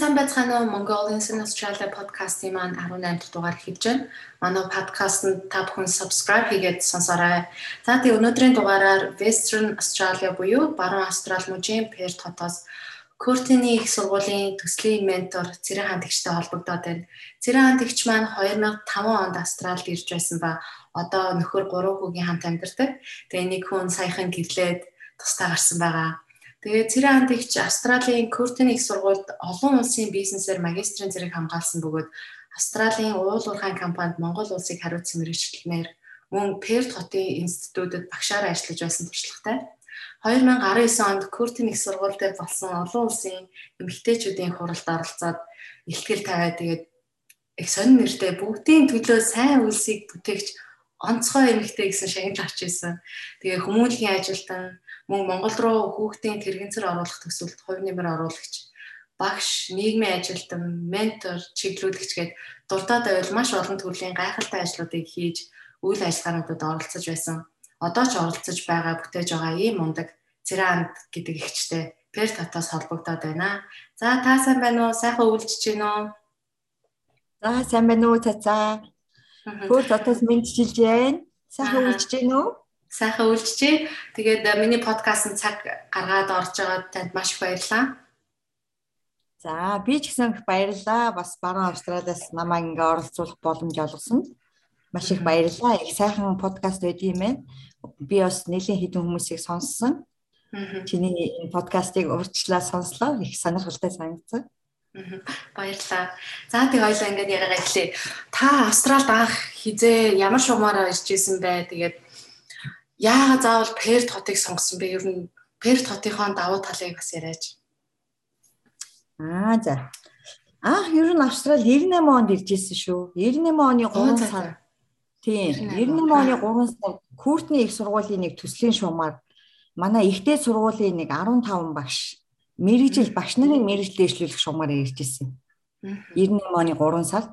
сайн байцгаана уу? Mongolians in Australia podcast-ийн маань 18 дахь дугаар хийж байна. Манай podcast-нд та бүхэн subscribe хийгээд сонсоорой. За тий өнөөдрийн дугаараар Western Australia буюу Баруун Австрали мужийн Perth хотоос Куртины их сургуулийн төслийн ментор Цэрэн хантагчтай холбогдоод байна. Цэрэн хантагч маань 2005 онд Австралид ирж байсан ба одоо нөхөр 3 хүүгийн хамт амьдардаг. Тэгээ нэг хүн саяхан гэрлээд тустай гарсан байгаа. Тэгээд Цэрэн хантагч Австралийн Куртин их сургуульд олон улсын бизнесээр магистрийн зэрэг хамгаалсан бөгөөд Австралийн уул уурхайн компанид Монгол улсыг хариуцсан мэрэгчлэнээр мөн Перт хотын институтад багшаар ажиллаж байсан туршлагатай. 2019 онд Куртин их сургуультай болсон олон улсын эмэгтэйчүүдийн хуралд оролцоод ихтгэл тавиад тэгээд их сонир нэртэй бүгдийн төлөө сайн үйлсийг бүтээгч онцгой эмэгтэй гэсэн шагнал авч ирсэн. Тэгээ хүмүүнлэгийн ажилтан мөн Монгол руу хүүхдийн тэрэгцэр оруулах төсөлд хувь нэмэр оруулагч багш, нийгмийн ажилтан, ментор, чиглүүлэгч гээд дуртад байвал маш олон төрлийн гайхалтай ажлуудыг хийж үйл ажиллагаануудад оролцож байсан. Одоо ч оролцож байгаа бүтээж байгаа ийм мундаг Цэранд гэдэг ихчтэй Пер татаас холбогдоод байна. За та сайн байна уу? Сайхан үйлчж байна уу? За сайн байна уу? Цацаа. Пер татаас мэдчилж байна. Сайхан үйлчж байна уу? Сайхан үйлчжээ. Тэгээд э, миний подкастт цаг гаргаад орж байгаад танд маш их баярлалаа. За би ч гэсэн баярлалаа. Бас баруун Австралиас намайг ингээ оролцуулах боломж олгосон. Маш их баярлалаа. Их сайхан подкаст байд юм байна. Би бас нэлийн хэдэн хүмүүсийг сонссон. Чиний энэ подкастыг урьдчилаа сонслоо. Их сонирхолтой санагдсан. Баярлалаа. За тэг хоёлаа ингээд яриагаа эхлэе. Та Австралид анх хизээ ямар шугамаараа ирж исэн бэ? Тэгээд яагаад заавал Перт хотыг сонгосон бэ? Ер нь Перт хотынхоо давуу талыг бас яриач. Аа за. Аа ер нь Австрали 98 онд ирж ирсэн шүү. 98 оны 3 сар. Тийм. 98 оны 3 сар Куртны их сургуулийн нэг төслийн шугамар манай ихтэй сургуулийн нэг 15 багш мэрэгжил багш нарын мэрэгжил дэвшлүүлэх шугамаар ирж ирсэн. 98 оны 3 сард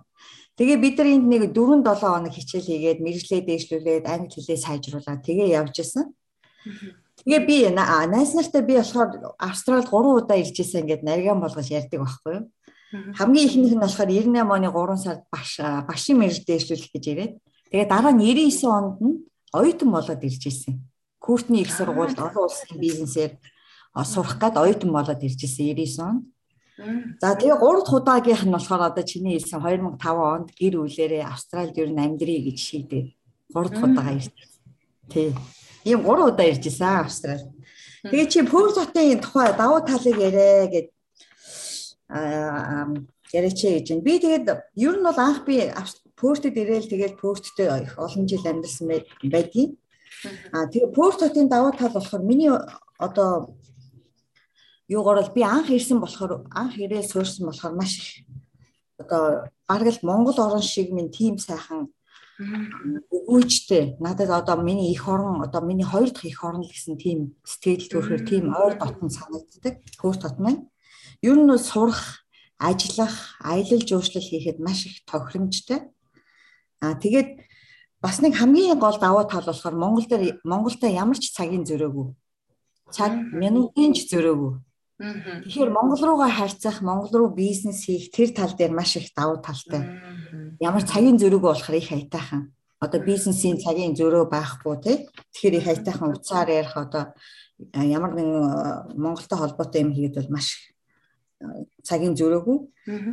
Тэгээ бид нар энд нэг 4 7 хоног хичээл хийгээд мэрэгжлээ дээшлүүлээд англи хэлээ сайжруулаад тэгээ явж исэн. Тэгээ би найз нартай би болохоор Австралид 3 удаа ирж исэн гэдээ нариган болгож ярьдаг байхгүй юу? Хамгийн ихнийх нь болохоор 98 оны 3 сард баш башийн мэрэгжил дээшлүүлэх гэж ирээд тэгээ дараа нь 99 онд нь оюутан болоод ирж исэн. Куртны их сургуульд олон улсын бизнесээр сурах гээд оюутан болоод ирж исэн 99 онд. За тэгээ 3 дахь удаагийнх нь болохоор одоо чиний хэлсэн 2005 онд гэр бүлэрээ Австралид ер нь амьдрий гэж шийдээ. 3 дахь удаага ирсэн. Тий. Ийм 3 удаа ирж исэн Австрали. Тэгээ чи Пөрт хотын тухай давуу талыг ярэ гэд аа яриач гэж байна. Би тэгээд ер нь бол анх би Пөртэд ирээл тэгээд Пөрттэй олон жил амьдарсан байдгийн. Аа тэгээ Пөрт хотын давуу тал болохоор миний одоо юугаар бол би анх ирсэн болохоор анх ирээ суурсан болохоор маш их одоо бараг л Монгол орн шиг минь тийм сайхан өгөөжтэй надад одоо миний их орон одоо миний хоёр дахь их орн гэсэн тийм сэтгэл төрөхөр тийм ойр дотн санагддаг хөөр дотн. Ер нь сурах, ажиллах, аялал жуулчлал хийхэд маш их тохиромжтой. Аа тэгээд бас нэг хамгийн гол давуу тал болохоор Монгол дээр Монголда ямар ч цагийн зөрөөгүй. Цаг минутын ч зөрөөгүй. Тэгэхээр Монгол руугаа харьцах, Монгол руу бизнес хийх тэр тал дээр маш их давуу талтай. Ямар цагийн зөрүүгөө болохоор их хайтаахан. Одоо бизнесийн цагийн зөрөө байхгүй тий. Тэгэхээр их хайтаахан уцаар ярих одоо ямар нэгэн Монголтой холбоотой юм хийгээд бол маш цагийн зөрөөгүй.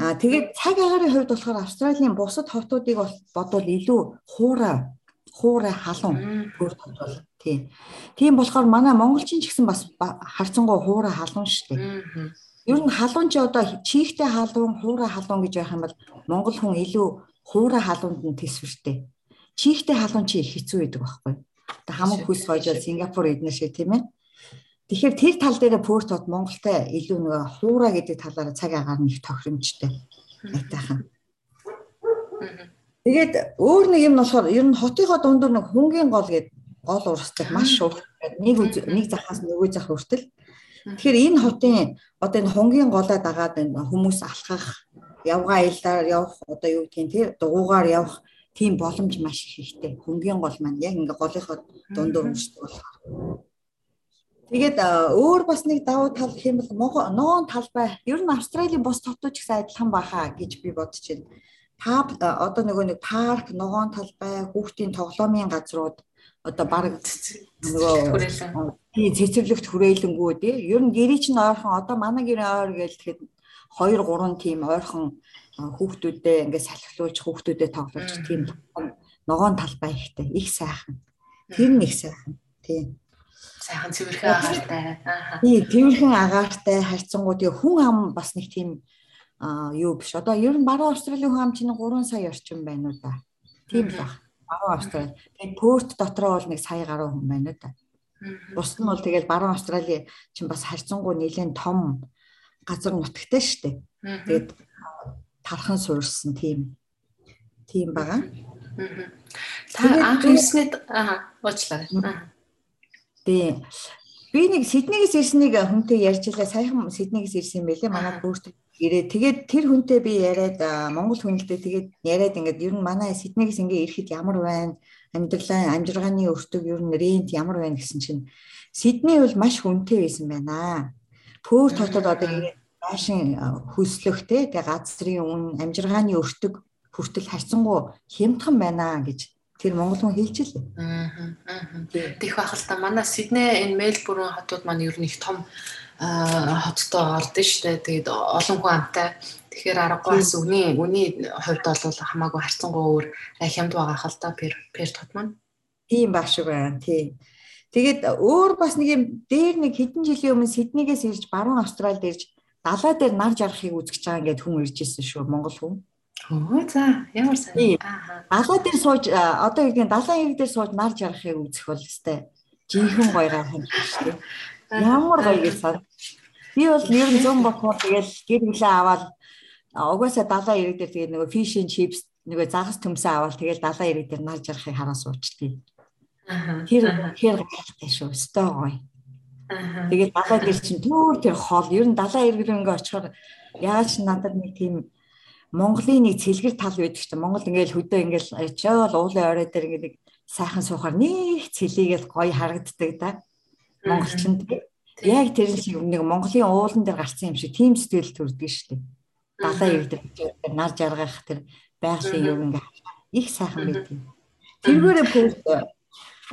Аа тэгээд цаг агарын хувьд болохоор Австралийн бусад хотуудыг бодвол илүү хуурай хуурай халуун бүр тодвол Тийм. Тийм болохоор манай монголчин ч гэсэн бас харцангуй хуура халуун шүү дээ. Ер нь халуун чи одоо чийхтэй халуун, хуура халуун гэж байх юм бол монгол хүн илүү хуура халуунд нь төсвөртэй. Чийхтэй халуун чи их хэцүү байдаг байхгүй. Одоо хамаг хүс хойжол Сингапур эднэр шиг тийм ээ. Тэгэхээр тэр тал дээр Пөрт хот Монголтай илүү нэг хуура гэдэг талаараа цаг агаар нь их тохиромжтой. Айтайхан. Тэгээд өөр нэг юм болохоор ер нь хотынхоо дундуур нэг хүнгийн гол гэдэг гол урсдаг маш урт нэг нэг захаас нөгөө зах хүртэл Тэгэхээр энэ хотын одоо энэ хонгийн голоо дагаад энэ хүмүүс алхах, явгаа аяллаар явах одоо юу гэдгийг тэр дугуугаар явах тийм боломж маш их ихтэй. Хонгийн гол маань яг ингээ голынхоо дундуур үүсдэг болохоор. Тэгээд өөр бас нэг давуу тал бол ноон талбай ер нь Австралийн бус хотууд ч гэсэн адилхан баха гэж би бодож байна. Та одоо нөгөө нэг парк, ногоон талбай, хүүхдийн тоглоомын газрууд одоо баг нөгөө цэцэрлэгт хүрээлэнгүү тий. Ер нь гэрий чинь ойрхон одоо манай гэрээ ойр гэж тэгэхэд 2 3 тийм ойрхон хүүхдүүдээ ингээд салхилуулж хүүхдүүдэд тоглуулж тийм ногоон талбай ихтэй их сайхан. Тэр их сайхан. Тийм сайхан цэвэрхэн агаартай. Аа. Тий, цэвэрхэн агаартай харьцангуй тэгээ хүн ам бас нэг тийм аа юу биш. Одоо ер нь баруун Австралийн хүн ам чинь 3 сая орчим байна уу да. Тийм л баг. Баруун Австрали. Тэгээд Пөрт дотроо бол нэг сая гаруй хүн байна да. Бус нь бол тэгээд баруун Австрали чинь бас харьцангуй нэлээд том газар нутагтай шүү дээ. Тэгээд тархан суурсан тийм тийм байгаа. Та анх ирснээр аа уучлаарай. Аа Тийм. Би нэг Сиднейгээс ирснийг хүнтэй ярьж илаа. Саяхан Сиднейгээс ирсэн юм байлээ. Манай бүрт ирээ. Тэгээд тэр хүнтэй би яриад Монгол хүнэлтэд тэгээд яриад ингээд ер нь манай Сиднейгээс ингээ ирэхэд ямар байна? Амьдралаа, амжиргааны өртөг ер нь рент ямар байна гэсэн чинь Сидней бол маш хүнтэй байсан байна. Пөрт хотод одоо ингээд байшин хөслөх те тэгээ газрын үн амжиргааны өртөг хүртэл харьцангуй хямдхан байна гэж тэр монгол хүн л. Аа. Тэгэх байх л та манай Сидней энэ Мельбурн хотууд маань ер нь их том хоттой ордон дээ. Тэгээд олон хүн амтай. Тэгэхээр аргагүй бас үний үний хувьд бол хамаагүй харцангуй өөр хямд байгаа хэл та пер пер тот маань. Тийм баг шүү байна. Тийм. Тэгээд өөр бас нэг юм дээр нэг хэдэн жилийн өмнө Сиднейгээс ирж баруун Австралид ирж далай дээр нар жарахыг үзэж байгаа ингээд хүн ирж ирсэн шүү Монгол хүн. Оо за ямар сайн. Далаа дээр сууж одоо яг далайн ирэг дээр сууж нар жарахыг үзэх бол өстэй. Жинхэнэ гоё гахын шүү дээ. Ямар гоё гэж сан. Би бол ер нь зүүн бохоор тэгэл гэр бүлээ аваад угаасаа далайн ирэг дээр тэгээ нөгөө and chips нөгөө загас төмсөө аваад тэгэл далайн ирэг дээр нар жарахыг хараа суучтыг. Тэр тэр гайхалтай шүү. Өстой гоё. Тэгээд далайн дээр чинь түр тэр хоол ер нь далайн ирэг рүү ингээ очихоор яаж надад нэг тийм Монголын нэг цэлгэр тал байдаг чинь Монгол ингээл хөдөө ингээл очиод уулын орой дээр ингээ нэг сайхан суухаар нэг цэлийгээл гоё харагддаг да. Монголчинд яг тэр шиг нэг Монголын уулан дээр гарсан юм шиг тийм сэтгэл төрдөг шүү дээ. Далаа ирдэг нар жаргах тэр байгалийн юм ингээ их сайхан байдаг. Тэргээрээ пост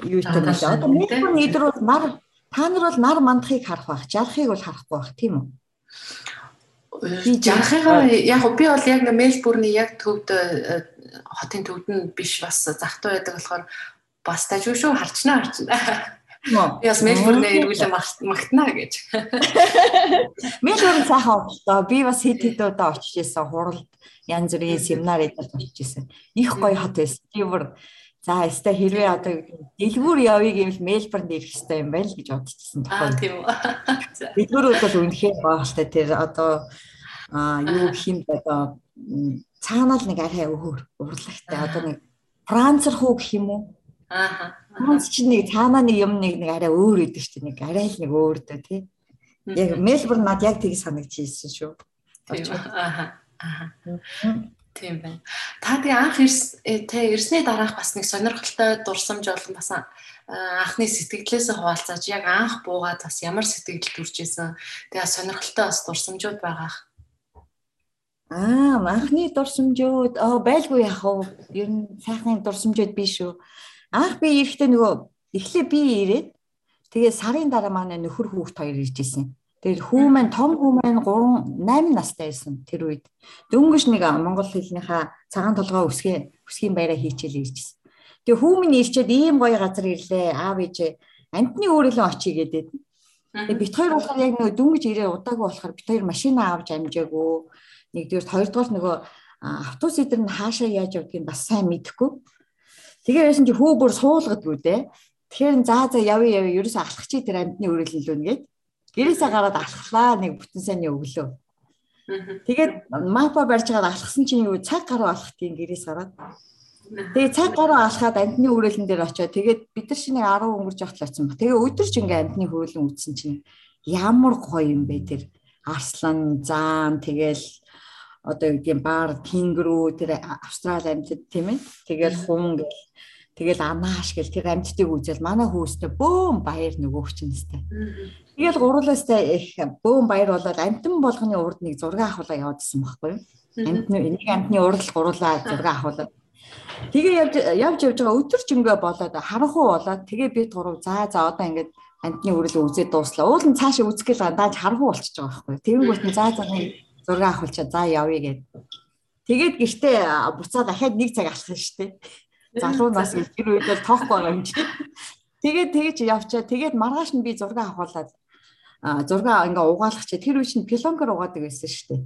юу гэдэг нь одоо мэдээ нийтэр бол нар та нар бол нар мандахыг харах байх, жарахыг бол харахгүй байх тийм үү? Жарахыгаа яг би бол яг Мельбурний яг төвд э, хотын төвд нь биш бас захтай байдаг болохоор бас дажгүй шүү харчнаа харчнаа. Би бас Мельбурнээ эргүүлээ магтнаа гэж. Мельбурн сайхан очлоо. Би бас хэд хэд удаа очиж исэн хуралд янз бүрийн семинар идэж очиж исэн. Их гоё хот байсан. Би бүр За өстой хэрвээ одоо дэлгүүр явъя гэвэл Мельбурнд ирэх хэрэгтэй юм байна л гэж бодчихсон тохиол. Аа тийм үү. Дэлгүүрүүд бол үнэхээр баахалтай тэр одоо аа юу гэх юм бэ одоо цаанаа л нэг арай өөр урлагтай одоо нэг францэр хүү гэх юм уу аа франц чинь нэг цаанаа нэг юм нэг нэг арай өөр идэв шүү дээ нэг арай л нэг өөр дөө тий яг мельбурн над яг тийг санагдчихсэн шүү. Аа аа тийм байна. Та тэгээ анх э, тэ ирсний дараах бас нэг сонирхолтой дурсамж болон бас анхны сэтгэлээсээ хуваалцаж яг анх буугаад бас ямар сэтгэл төрж исэн. Тэгээ сонирхолтой бас дурсамжууд байгаах. Аа, анхны дурсамжууд. Оо байлгүй яах вэ? Ер нь сайхан дурсамжууд биш үү? Анх би ирэхдээ нөгөө эхлээ би ирээд тэгээ сарын дараа манай нөхөр хүүхд хоёр ирж исэн. Тэгээд хүү маань том хүү маань 3 8 настай байсан тэр үед. Дөнгөж нэг монгол хэлнийхаа цагаан толгой өсгөө өсгийн байраа хийчихэл иржсэн. Тэгээ хүү минь ирчээд ийм гоё газар ирлээ. Аав ээжээ амтны өөрөлөө очие гэдэг. Тэгээ бит хоёр болохоор яг нөгөө дөнгөж ирээ удаагүй болохоор бит хоёр машина авч амжаагүй нэгдүгээр хоёрдугаар нөгөө автобус эдэр нь хаашаа яаж явдгийг бас сайн мэдэхгүй. Тэгээ байсан чи хөө бүр суулгадгүй дээ. Тэгэхээр заа заа явъя явъя ерөөсө алхах чи тэр амьдны өрөөлөл лөө нэгээд гэрээсээ гараад алхлаа нэг бүтэн сайн өглөө. Тэгээд мапа барьж байгаа алхсан чинь юу цаг гаруй алхтгийн гэрээс гараад. Тэгээ цаг гаруй алхаад амьдны өрөөлөн дээр очиод тэгээд бид нар шинэ 10 өнгөрж явахлаа очсон ба. Тэгээ өдөрч ингээ амьдны хөрөлөн үтсэн чинь ямар гоё юм бэ тэр арслан заан тэгэл одоо юу гэдгийг бар тэнгэрүү тэр австрали амьтад тийм ээ тэгэл хун гэл Тэгэл анааш гэл тэр амьдтыг үзэл манай хүүстэй бөөм баяр нөгөө хүчнэстэй. Тэгэл гурлаастай их бөөм баяр болоод амтан болгоны урд нэг зураг авахлаа явуулсан байхгүй? Амтны нэг амтны урд л гурлаа зураг авахлаа. Тэгээ явж явж явж байгаа өдөр жингөө болоод харанхуу болоод тэгээ бид гурав за за одоо ингээд амтны үрэл үзээд дууслаа. Уул нь цаашаа үзгээл дааж харанхуу болчихж байгаа байхгүй? Тэнгүүт нь за за зураг авахулчаа за явъя гэд. Тэгээд гэртээ буцаа дахиад нэг цаг алхах дээ залуу нас тэр үед бол тоохгүй байгаа юм чи. Тэгээд тэгэж явчаа. Тэгээд маргааш нь би зураг авахуулаад зураг ингээ угаалгах чи тэр үе чинь пилонкер угаадаг байсан шүү дээ.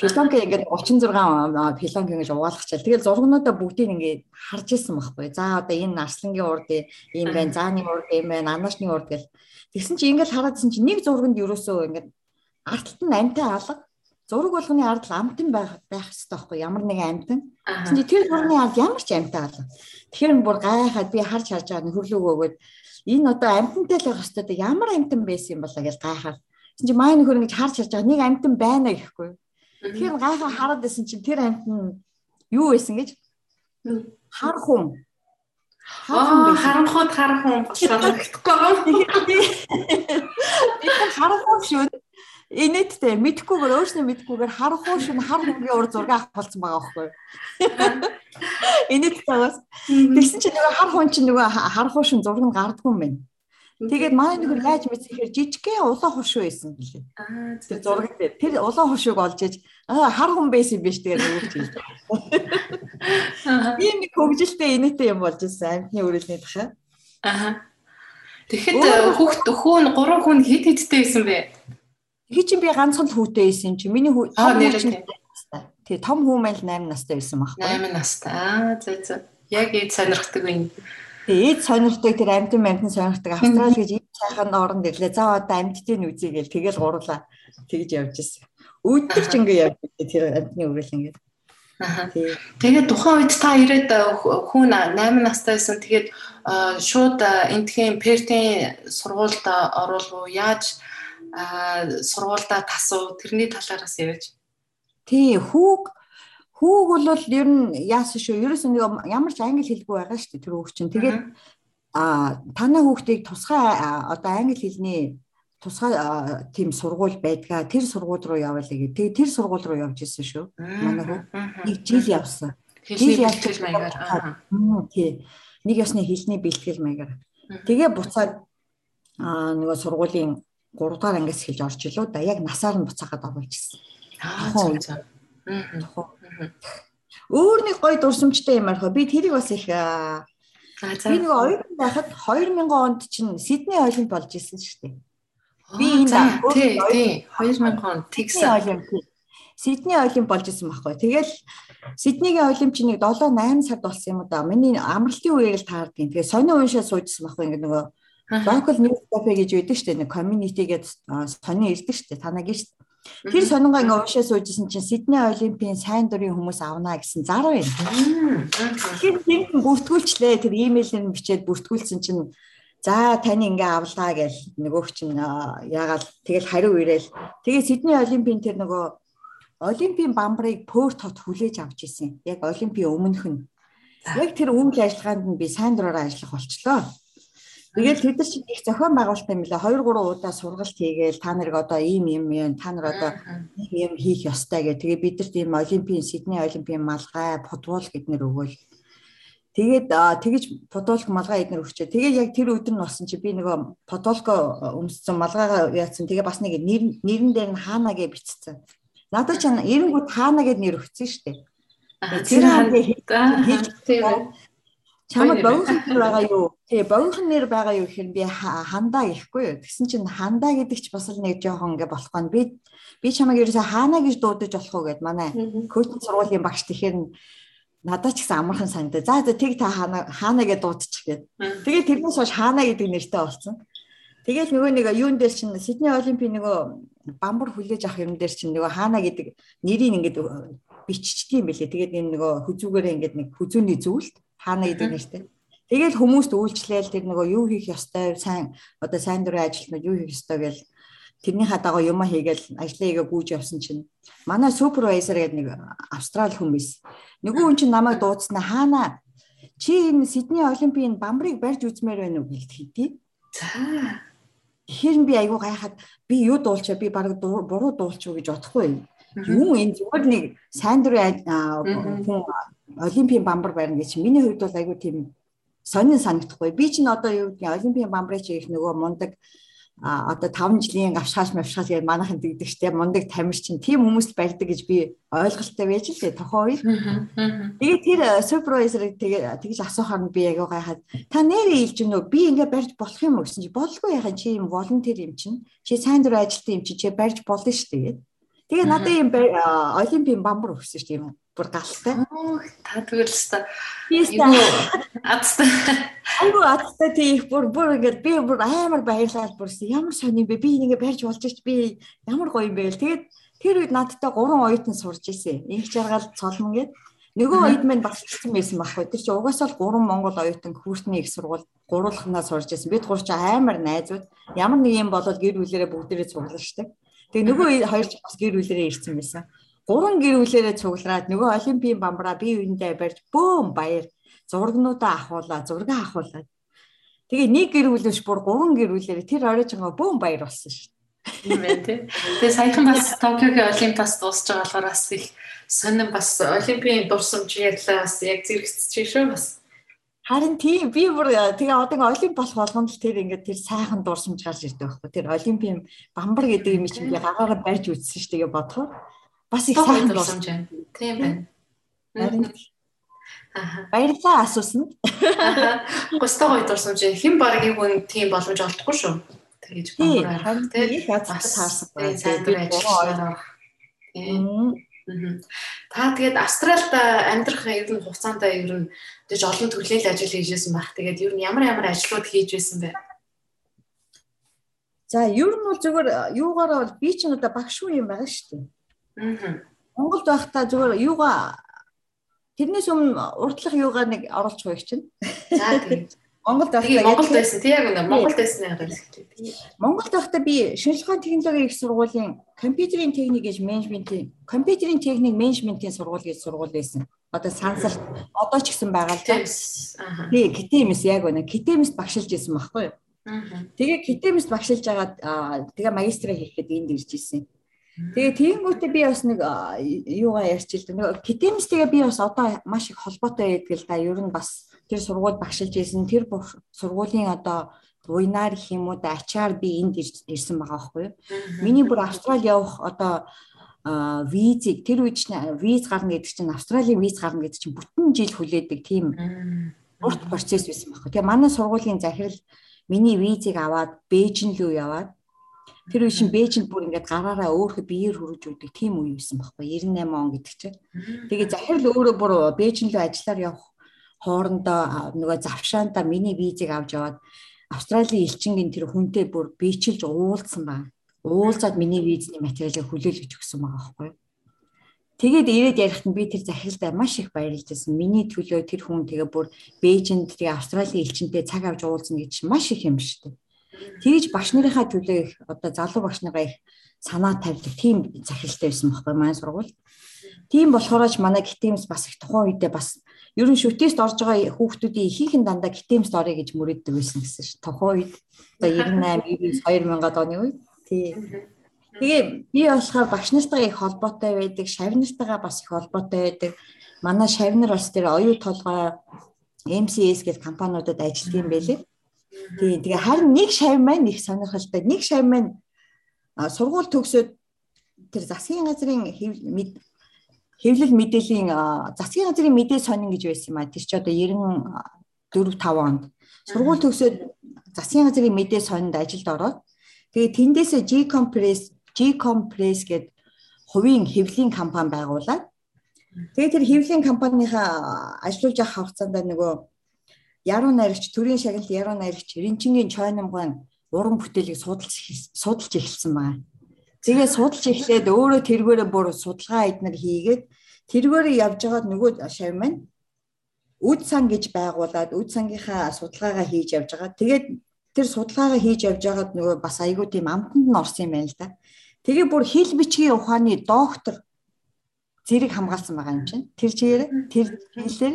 Пилонк ингээд 36 пилонк ингэж угаалгачаал. Тэгэл зургнуудаа бүгдийг ингээд харж исэн байхгүй. За одоо энэ нарслангийн урд ийм байна, зааны урд ийм байна, анаашны урд гэл. Тэгсэн чи ингээд хараадсэн чи нэг зурганд ерөөсөө ингээд артталт нь амтай алга зураг болгоны ард амтан байх байх хэрэгтэй байхгүй ямар нэгэн амтан. Тэгсэн чи тэр зургийн ард ямар ч амтай байна. Тэгэхээр бүр гайхаад би харж харж байгаа нөхөрлөг өгөөд энэ одоо амтантай л байх хэрэгтэй ямар амтан байсан юм болоо гэж гайхаад. Тэгсэн чи маань нөхөр ингэж харж харж байгаа нэг амтан байна гэхгүй. Тэгэхээр гайхаа хараад байсан чи тэр амтан юу байсан гэж хар хүн Аа харанхууд харанхуун болохоор гэхгүй. Би харанхуун шүү инээдтэй мэдхгүйгээр өөрснөө мэдхгүйгээр харахгүй шин хар хүнгийн ур зураг авах болсон байгаа байхгүй. Инээдтэй байгаас тэгсэн чинь нөгөө хар хүн чинь нөгөө харахгүй шин зураг нь гардгүй юм байна. Тэгээд манай нөхөр яаж мэдсэхээр жижигхэн улаан хуршуу байсан гэлээ. Аа тэр зураг дээр тэр улаан хуршууг олж иж аа хар хүн байсан биш тэгээд өгч хэлж. Би нэг хөвгөлтэй инээдтэй юм болж ирсэн амтны үрэлний дахиад. Аа. Тэгэхэд хүүхд хүүн гурван хүн хэд хэдтэй байсан бэ? Хий чинь би ганцхан л хүүтэй байсан юм чи. Миний хүү аа нэрээ тий том хүү маань л 8 настай байсан байхгүй. 8 настай. Аа зөө зөө. Яг ийм сонирхдаг юм. Тэгээд сонирхдаг тэр амтэн амтэн сонирхдаг австрал гэж ийм сайхан орнд ирлээ. За одоо амттыг үзье гээл тэгэл гурлаа. Тэгж явж ирсэн. Өдөр ч ингэ явж тэр амтны үрэл ингэ. Тэгээд тухайн үед та ирээд хүн 8 настай байсан. Тэгээд шууд энтхийн пертийн сургуульд оруулав. Яаж сургуульдаа тасуу тэрний талаараас явж. Тий, хүүг хүүг бол ер нь яасан шүү. Ерөөс нэг ямар ч англи хэлгүй байгаа шүү дээ тэр хүүг чинь. Тэгээд а танай хүүхдийг тусгай одоо англи хэлний тусгай тийм сургууль байдгаа тэр сургууль руу явуулъя гэ. Тэгээ тэр сургууль руу явж исэн шүү. Манай хүү нэг жил явсан. Жил явсан маягаар. Тий. Нэг ясны хэлний бэлтгэл маягаар. Тэгээ буцаад а нөгөө сургуулийн 3 дугаар ангиас эхэлж орж илүү да яг насаар нь буцаагаад оруулж ирсэн. Аа. Өөр нэг гоё дурсамжтай юм арих. Би тэрийг бас их. Би нэг оюутан байхад 2000 онд чинь Сидней олимп болж исэн шүү дээ. Би энэ тий тий 2000 онд тэгсэн олимп. Сидней олимп болж исэн байхгүй. Тэгэл Сиднейгийн олимп чинь нэг 7 8 сард болсон юм да. Миний амралтын үеийг л таардаг. Тэгээ сонио уншаа суужсан байхгүй. Ингээ нөгөө Local news cafe гэж шүү дээ. Нэг community гэдэг сонин ирдэг шүү дээ. Танаа гэж. Тэр сонингоо ингээ уушаа суужсэн чинь Сидней Олимпийн сайн дурын хүмүүс авнаа гэсэн зар байна. Тэгэхээр тийм бүртгүүлчлээ. Тэр имэйлээр бичээд бүртгүүлсэн чинь за тань ингээ авлаа гэж нөгөөх чинь яагаад тэгэл хариу ирээл. Тэгээ Сидней Олимпийн тэр нөгөө Олимпийн бамбарыг Пөрт хот хүлээж авч исэн. Яг Олимпийн өмнөх нь. Яг тэр үйл ажиллагаанд нь би сайн дураараа ажиллах болчлоо. Тэгээд тэд нар чинь их зохион байгуулалттай юм лээ. 2 3 удаа сургалт хийгээл та нарыг одоо ийм юм юм та нар одоо ийм юм хийх ёстой гэх. Тэгээд бид нарт ийм олимпийн Сидней олимпийн малгай, футбол гэднэр өгөөл. Тэгээд тэгэж футболк малгай эднэр өгчээ. Тэгээд яг тэр өдөр нь болсон чи би нөгөө футболко өмссөн малгайгаа яатсан. Тэгээ бас нэг нэр нэрэн дээр нь хаана гэж бичсэн. Надад ч эренгүүд хаана гэд нэр өгсөн шүү дээ. Тэр хийж Чамд богинохан нэр байгаа юу? Тий, богинохан нэр байгаа юу гэхээр би хандаа гэхгүй юу. Тэгсэн чинь хандаа гэдэг ч бас л нэг жоохон ингээ болох нь. Би би чамайг ерөөсө хаана гэж дуудаж болох уу гэд манай коучинг сургуулийн багш тэгэхээр надад ч гэсэн амархан санагдаа. За за тэг та хаана хаана гэж дуудчих гээд. Тэгээд тэрнээс хойш хаана гэдэг нэртэй болсон. Тэгэл нөгөө нэг юун дээр чинь Сидней Олимпийн нөгөө бамбар хүлээж авах юм дээр чинь нөгөө хаана гэдэг нэрийг ингээд биччихтiin байлээ. Тэгээд энэ нөгөө хүзүүгээрээ ингээд нэг хүзүүний зүйлд хаана гэдэг нэртэй. Тэгэл хүмүүст үйлчлээл тэр нөгөө юу хийх ёстой сайн одоо сайн дурын ажилтнууд юу хийх ёстой гэж тэрний хадаагаа юм хийгээл ажлаа игээ гүйж явсан чинь манай супервайзер гэдэг нэг австрал биш. Нөгөө хүн чинь намайг дуудснаа хаана чи энэ Сидней Олимпийн бамбарыг барьж үзмээр байна уу гэлт хэдий. За. Тэгэхээр би айгүй гайхаад би юу дуулчаа би баг буруу дуулчих уу гэж бодохгүй. Юу энэ зүгээр нэг сайн дурын хүн олимпийн бамбар барина гэж миний хувьд бол айгүй тийм сонин санагдахгүй. Би ч н одоо юу гэдгийг олимпийн бамбарыг их нөгөө мундаг а одоо 5 жилийн авшгааш мавшгаал гэж манайхан дэгдэг штеп мундаг тамир чинь тийм хүмүүст барьдаг гэж би ойлголттой байж л тохоо үед. Тэгээд тэр супервайзерыг тэгээ тэгж асуухаар би яг гайхаад та нэрээ илж гэнэ би ингээ барьж болох юм уу гэсэн чи болгүй яхаа чи юм волонтер юм чинь чи сайн дур ажилтан юм чи чи барьж болно шүү дээ. Тэгээ надад юм олимпийн бамбар өгсөн дээ юм бүр галтай. Та тэгвэл өстой. Адтай. Айгу адтай тийх бүр бүр ингээд би бүр амар баярлал бүрсэн. Ямар сони юм бэ? Би ингэ барьж болж ич би ямар гоё юм бэ гэл. Тэгээд тэр үед надтай гурван оюутан сурж ирсэн. Инх жаргал цолмон гээд нөгөө оюут минь багцсан байсан байхгүй. Тэр чинь угаасаа л гурван монгол оюутан хүүртний их сургууль гурвуулхнаа сурж ирсэн. Бид гурч амар найзууд. Ямар нэг юм болоод гэр бүлэрээ бүгдээрээ цуглаа штэ. Тэгээ нөгөө хоёр ч бас гэр бүлэрээ ирсэн байсан гурван гэр бүлээрээ цуглараад нөгөө олимпийн бамбараа бие биендээ барьж бөөм баяр зургнуудаа ахуулаа зураг ахуулаад тэгээ нэг гэр бүлээс бүр гурван гэр бүлээрээ тэр оройжгаа бөөм баяр болсон шүү. Тийм ээ тий. Тэгээ саяхан бас Токиогийн олимпиас дуусж байгаа болохоор бас их сонин бас олимпийн дурсамж ярьлаа бас яг зэрэгцэж шүү бас. Харин тийм би бүр тэгээ одоо олимп болох болгонд л тэр ингээд тэр сайхан дурсамж гарч ирдэг байхгүй. Тэр олимпийн бамбар гэдэг юм чинь би гагаараа барьж үзсэн шүү дээ бодохоор бас их сайн дурсамж байна. Тийм байна. Харин Баярлалаа асуусанд. Густай гоё дурсамж. Хэн багийн хүн тийм боломж олдохгүй шүү. Тэгэж бамбар харах тийм аз таарсан байна. Сайн дур ажиллаж Тийм. Та тэгээд Австралид амьдрах ер нь хугацаанд ер нь тэгж олон төрлийн ажил хийжсэн байх. Тэгээд ер нь ямар ямар ажлууд хийж байсан бэ? За ер нь бол зөвхөн юугаараа бол би ч одоо багш шүү юм байгаа шүү дээ. Монголд байхдаа зүгээр юугаа тэрнээс өмнө уртлах юугаа нэг оруулж байгаа чинь. За тийм. Монголд байхдаа Монголд байсан тийм яг үнэ Монголд байсан яг хэлчихээ. Монголд байхдаа би шинжилгээ технологийн их сургуулийн компьютерийн техник гэж менежментийн компьютерийн техник менежментийн сургууль гэж сургууль байсан. Одоо сансалт одоо ч гэсэн байгаа л тийм. Тий, китэмс яг үнэ китэмс багшилж исэн байхгүй юу? Тэгээ китэмс багшилж агаад тэгээ магистраа хийхэд энд ирж исэн. Тэгээ тиймгүүтээ би бас нэг юугаа ярьчил дээ. Нэг академис тэгээ би бас одоо маш их холбоотой байдаг л да. Ер нь бас тэр сургууль багшилж ийсэн тэр сургуулийн одоо буйнаар гэх юм уу да ачаар би энд ирсэн байгаа байхгүй юу. Миний бүр Австрали явах одоо визийг тэр үед чинь виз гарна гэдэг чинь Австралийн виз гарна гэдэг чинь бүтэн жил хүлээдэг тийм урт процесс байсан байхгүй. Тэгээ манай сургуулийн захирал миний визийг аваад Бээжин рүү яваад Тэр үе шин Бээжинд бүр ингээд гараараа өөрхө биеэр хөрөж үүдэг тийм үе байсан байхгүй 98 он гэдэг чинь. Тэгээ захирал өөрөө бүр Бээжин рүү ажиллаар явах хоорондоо нөгөө завшаантаа миний визийг авч яваад Австралийн элчингийн тэр хүнтэй бүр биечилж уулзсан байна. Уулзаад миний визний материалыг хүлээлгэж өгсөн байгаа байхгүй. Тэгээд ирээд ярихт нь би тэр захиралтай маш их баярлж байсан. Миний төлөө тэр хүн тэгээ бүр Бээжинд тэгээ Австралийн элчинтэй цаг авч уулзна гэж маш их юм шүү дээ. Тэгж багш нарынхаа төлөө их одоо залуу багш нараа их санаа тавьдаг тийм захиралтай байсан байхгүй маань сургууль. Тийм болохоор ч манай гитэмс бас их тухайн үедээ бас ер нь шүтээст орж байгаа хүүхдүүдийн ихийнх нь дандаа гитэмс орё гэж мөрөддөг байсан гэсэн ш. Тухайн үед одоо 98 2000-ад оны үед тий. Тэгээ би болохоор багш нартайгаа их холбоотой байдаг, шавь нартайгаа бас их холбоотой байдаг. Манай шавь нар бас тэр оюу толгой MCS гэх компаниудад ажилладаг юм байлээ. Тийм тэгээ харин нэг шав маань их сонирхолтой. Нэг шав маань сургууль төгсөөд тэр засгийн газрын хэвлэл мэдээллийн засгийн газрын мэдээ сонин гэж байсан юм а. Тэр чи одоо 94 5 онд сургууль төгсөөд засгийн газрын мэдээ сонинд ажилд ороод тэгээ тэндээсээ G Compress G Compress гэдэг хувийн хэвлэлийн компани байгуулад тэгээ тэр хэвлэлийн компанийхаа ажиллаж явах хугацаанд нөгөө яруу найрагч төрийн шагналт яруу найрагч Ринчингийн чойномгон уран бүтээлийг судалж судалж эхэлсэн байна. Тэгээ судалж эхлээд өөрөө тэргээрээ бүр судалгаа эднэр хийгээд тэргээрээ явж байгаад нөгөө шав маань үд сан гэж байгуулад үд сангийнхаа судалгаагаа хийж явж байгаа. Тэгээд тэр судалгаагаа хийж явж байгаад нөгөө бас айгүй тийм амтанд нь орсон юм байна л да. Тэгээ бүр хил бичгийн ухааны доктор зэрэг хамгаалсан байгаа юм чинь. Тэр чигээр тэр хэлээр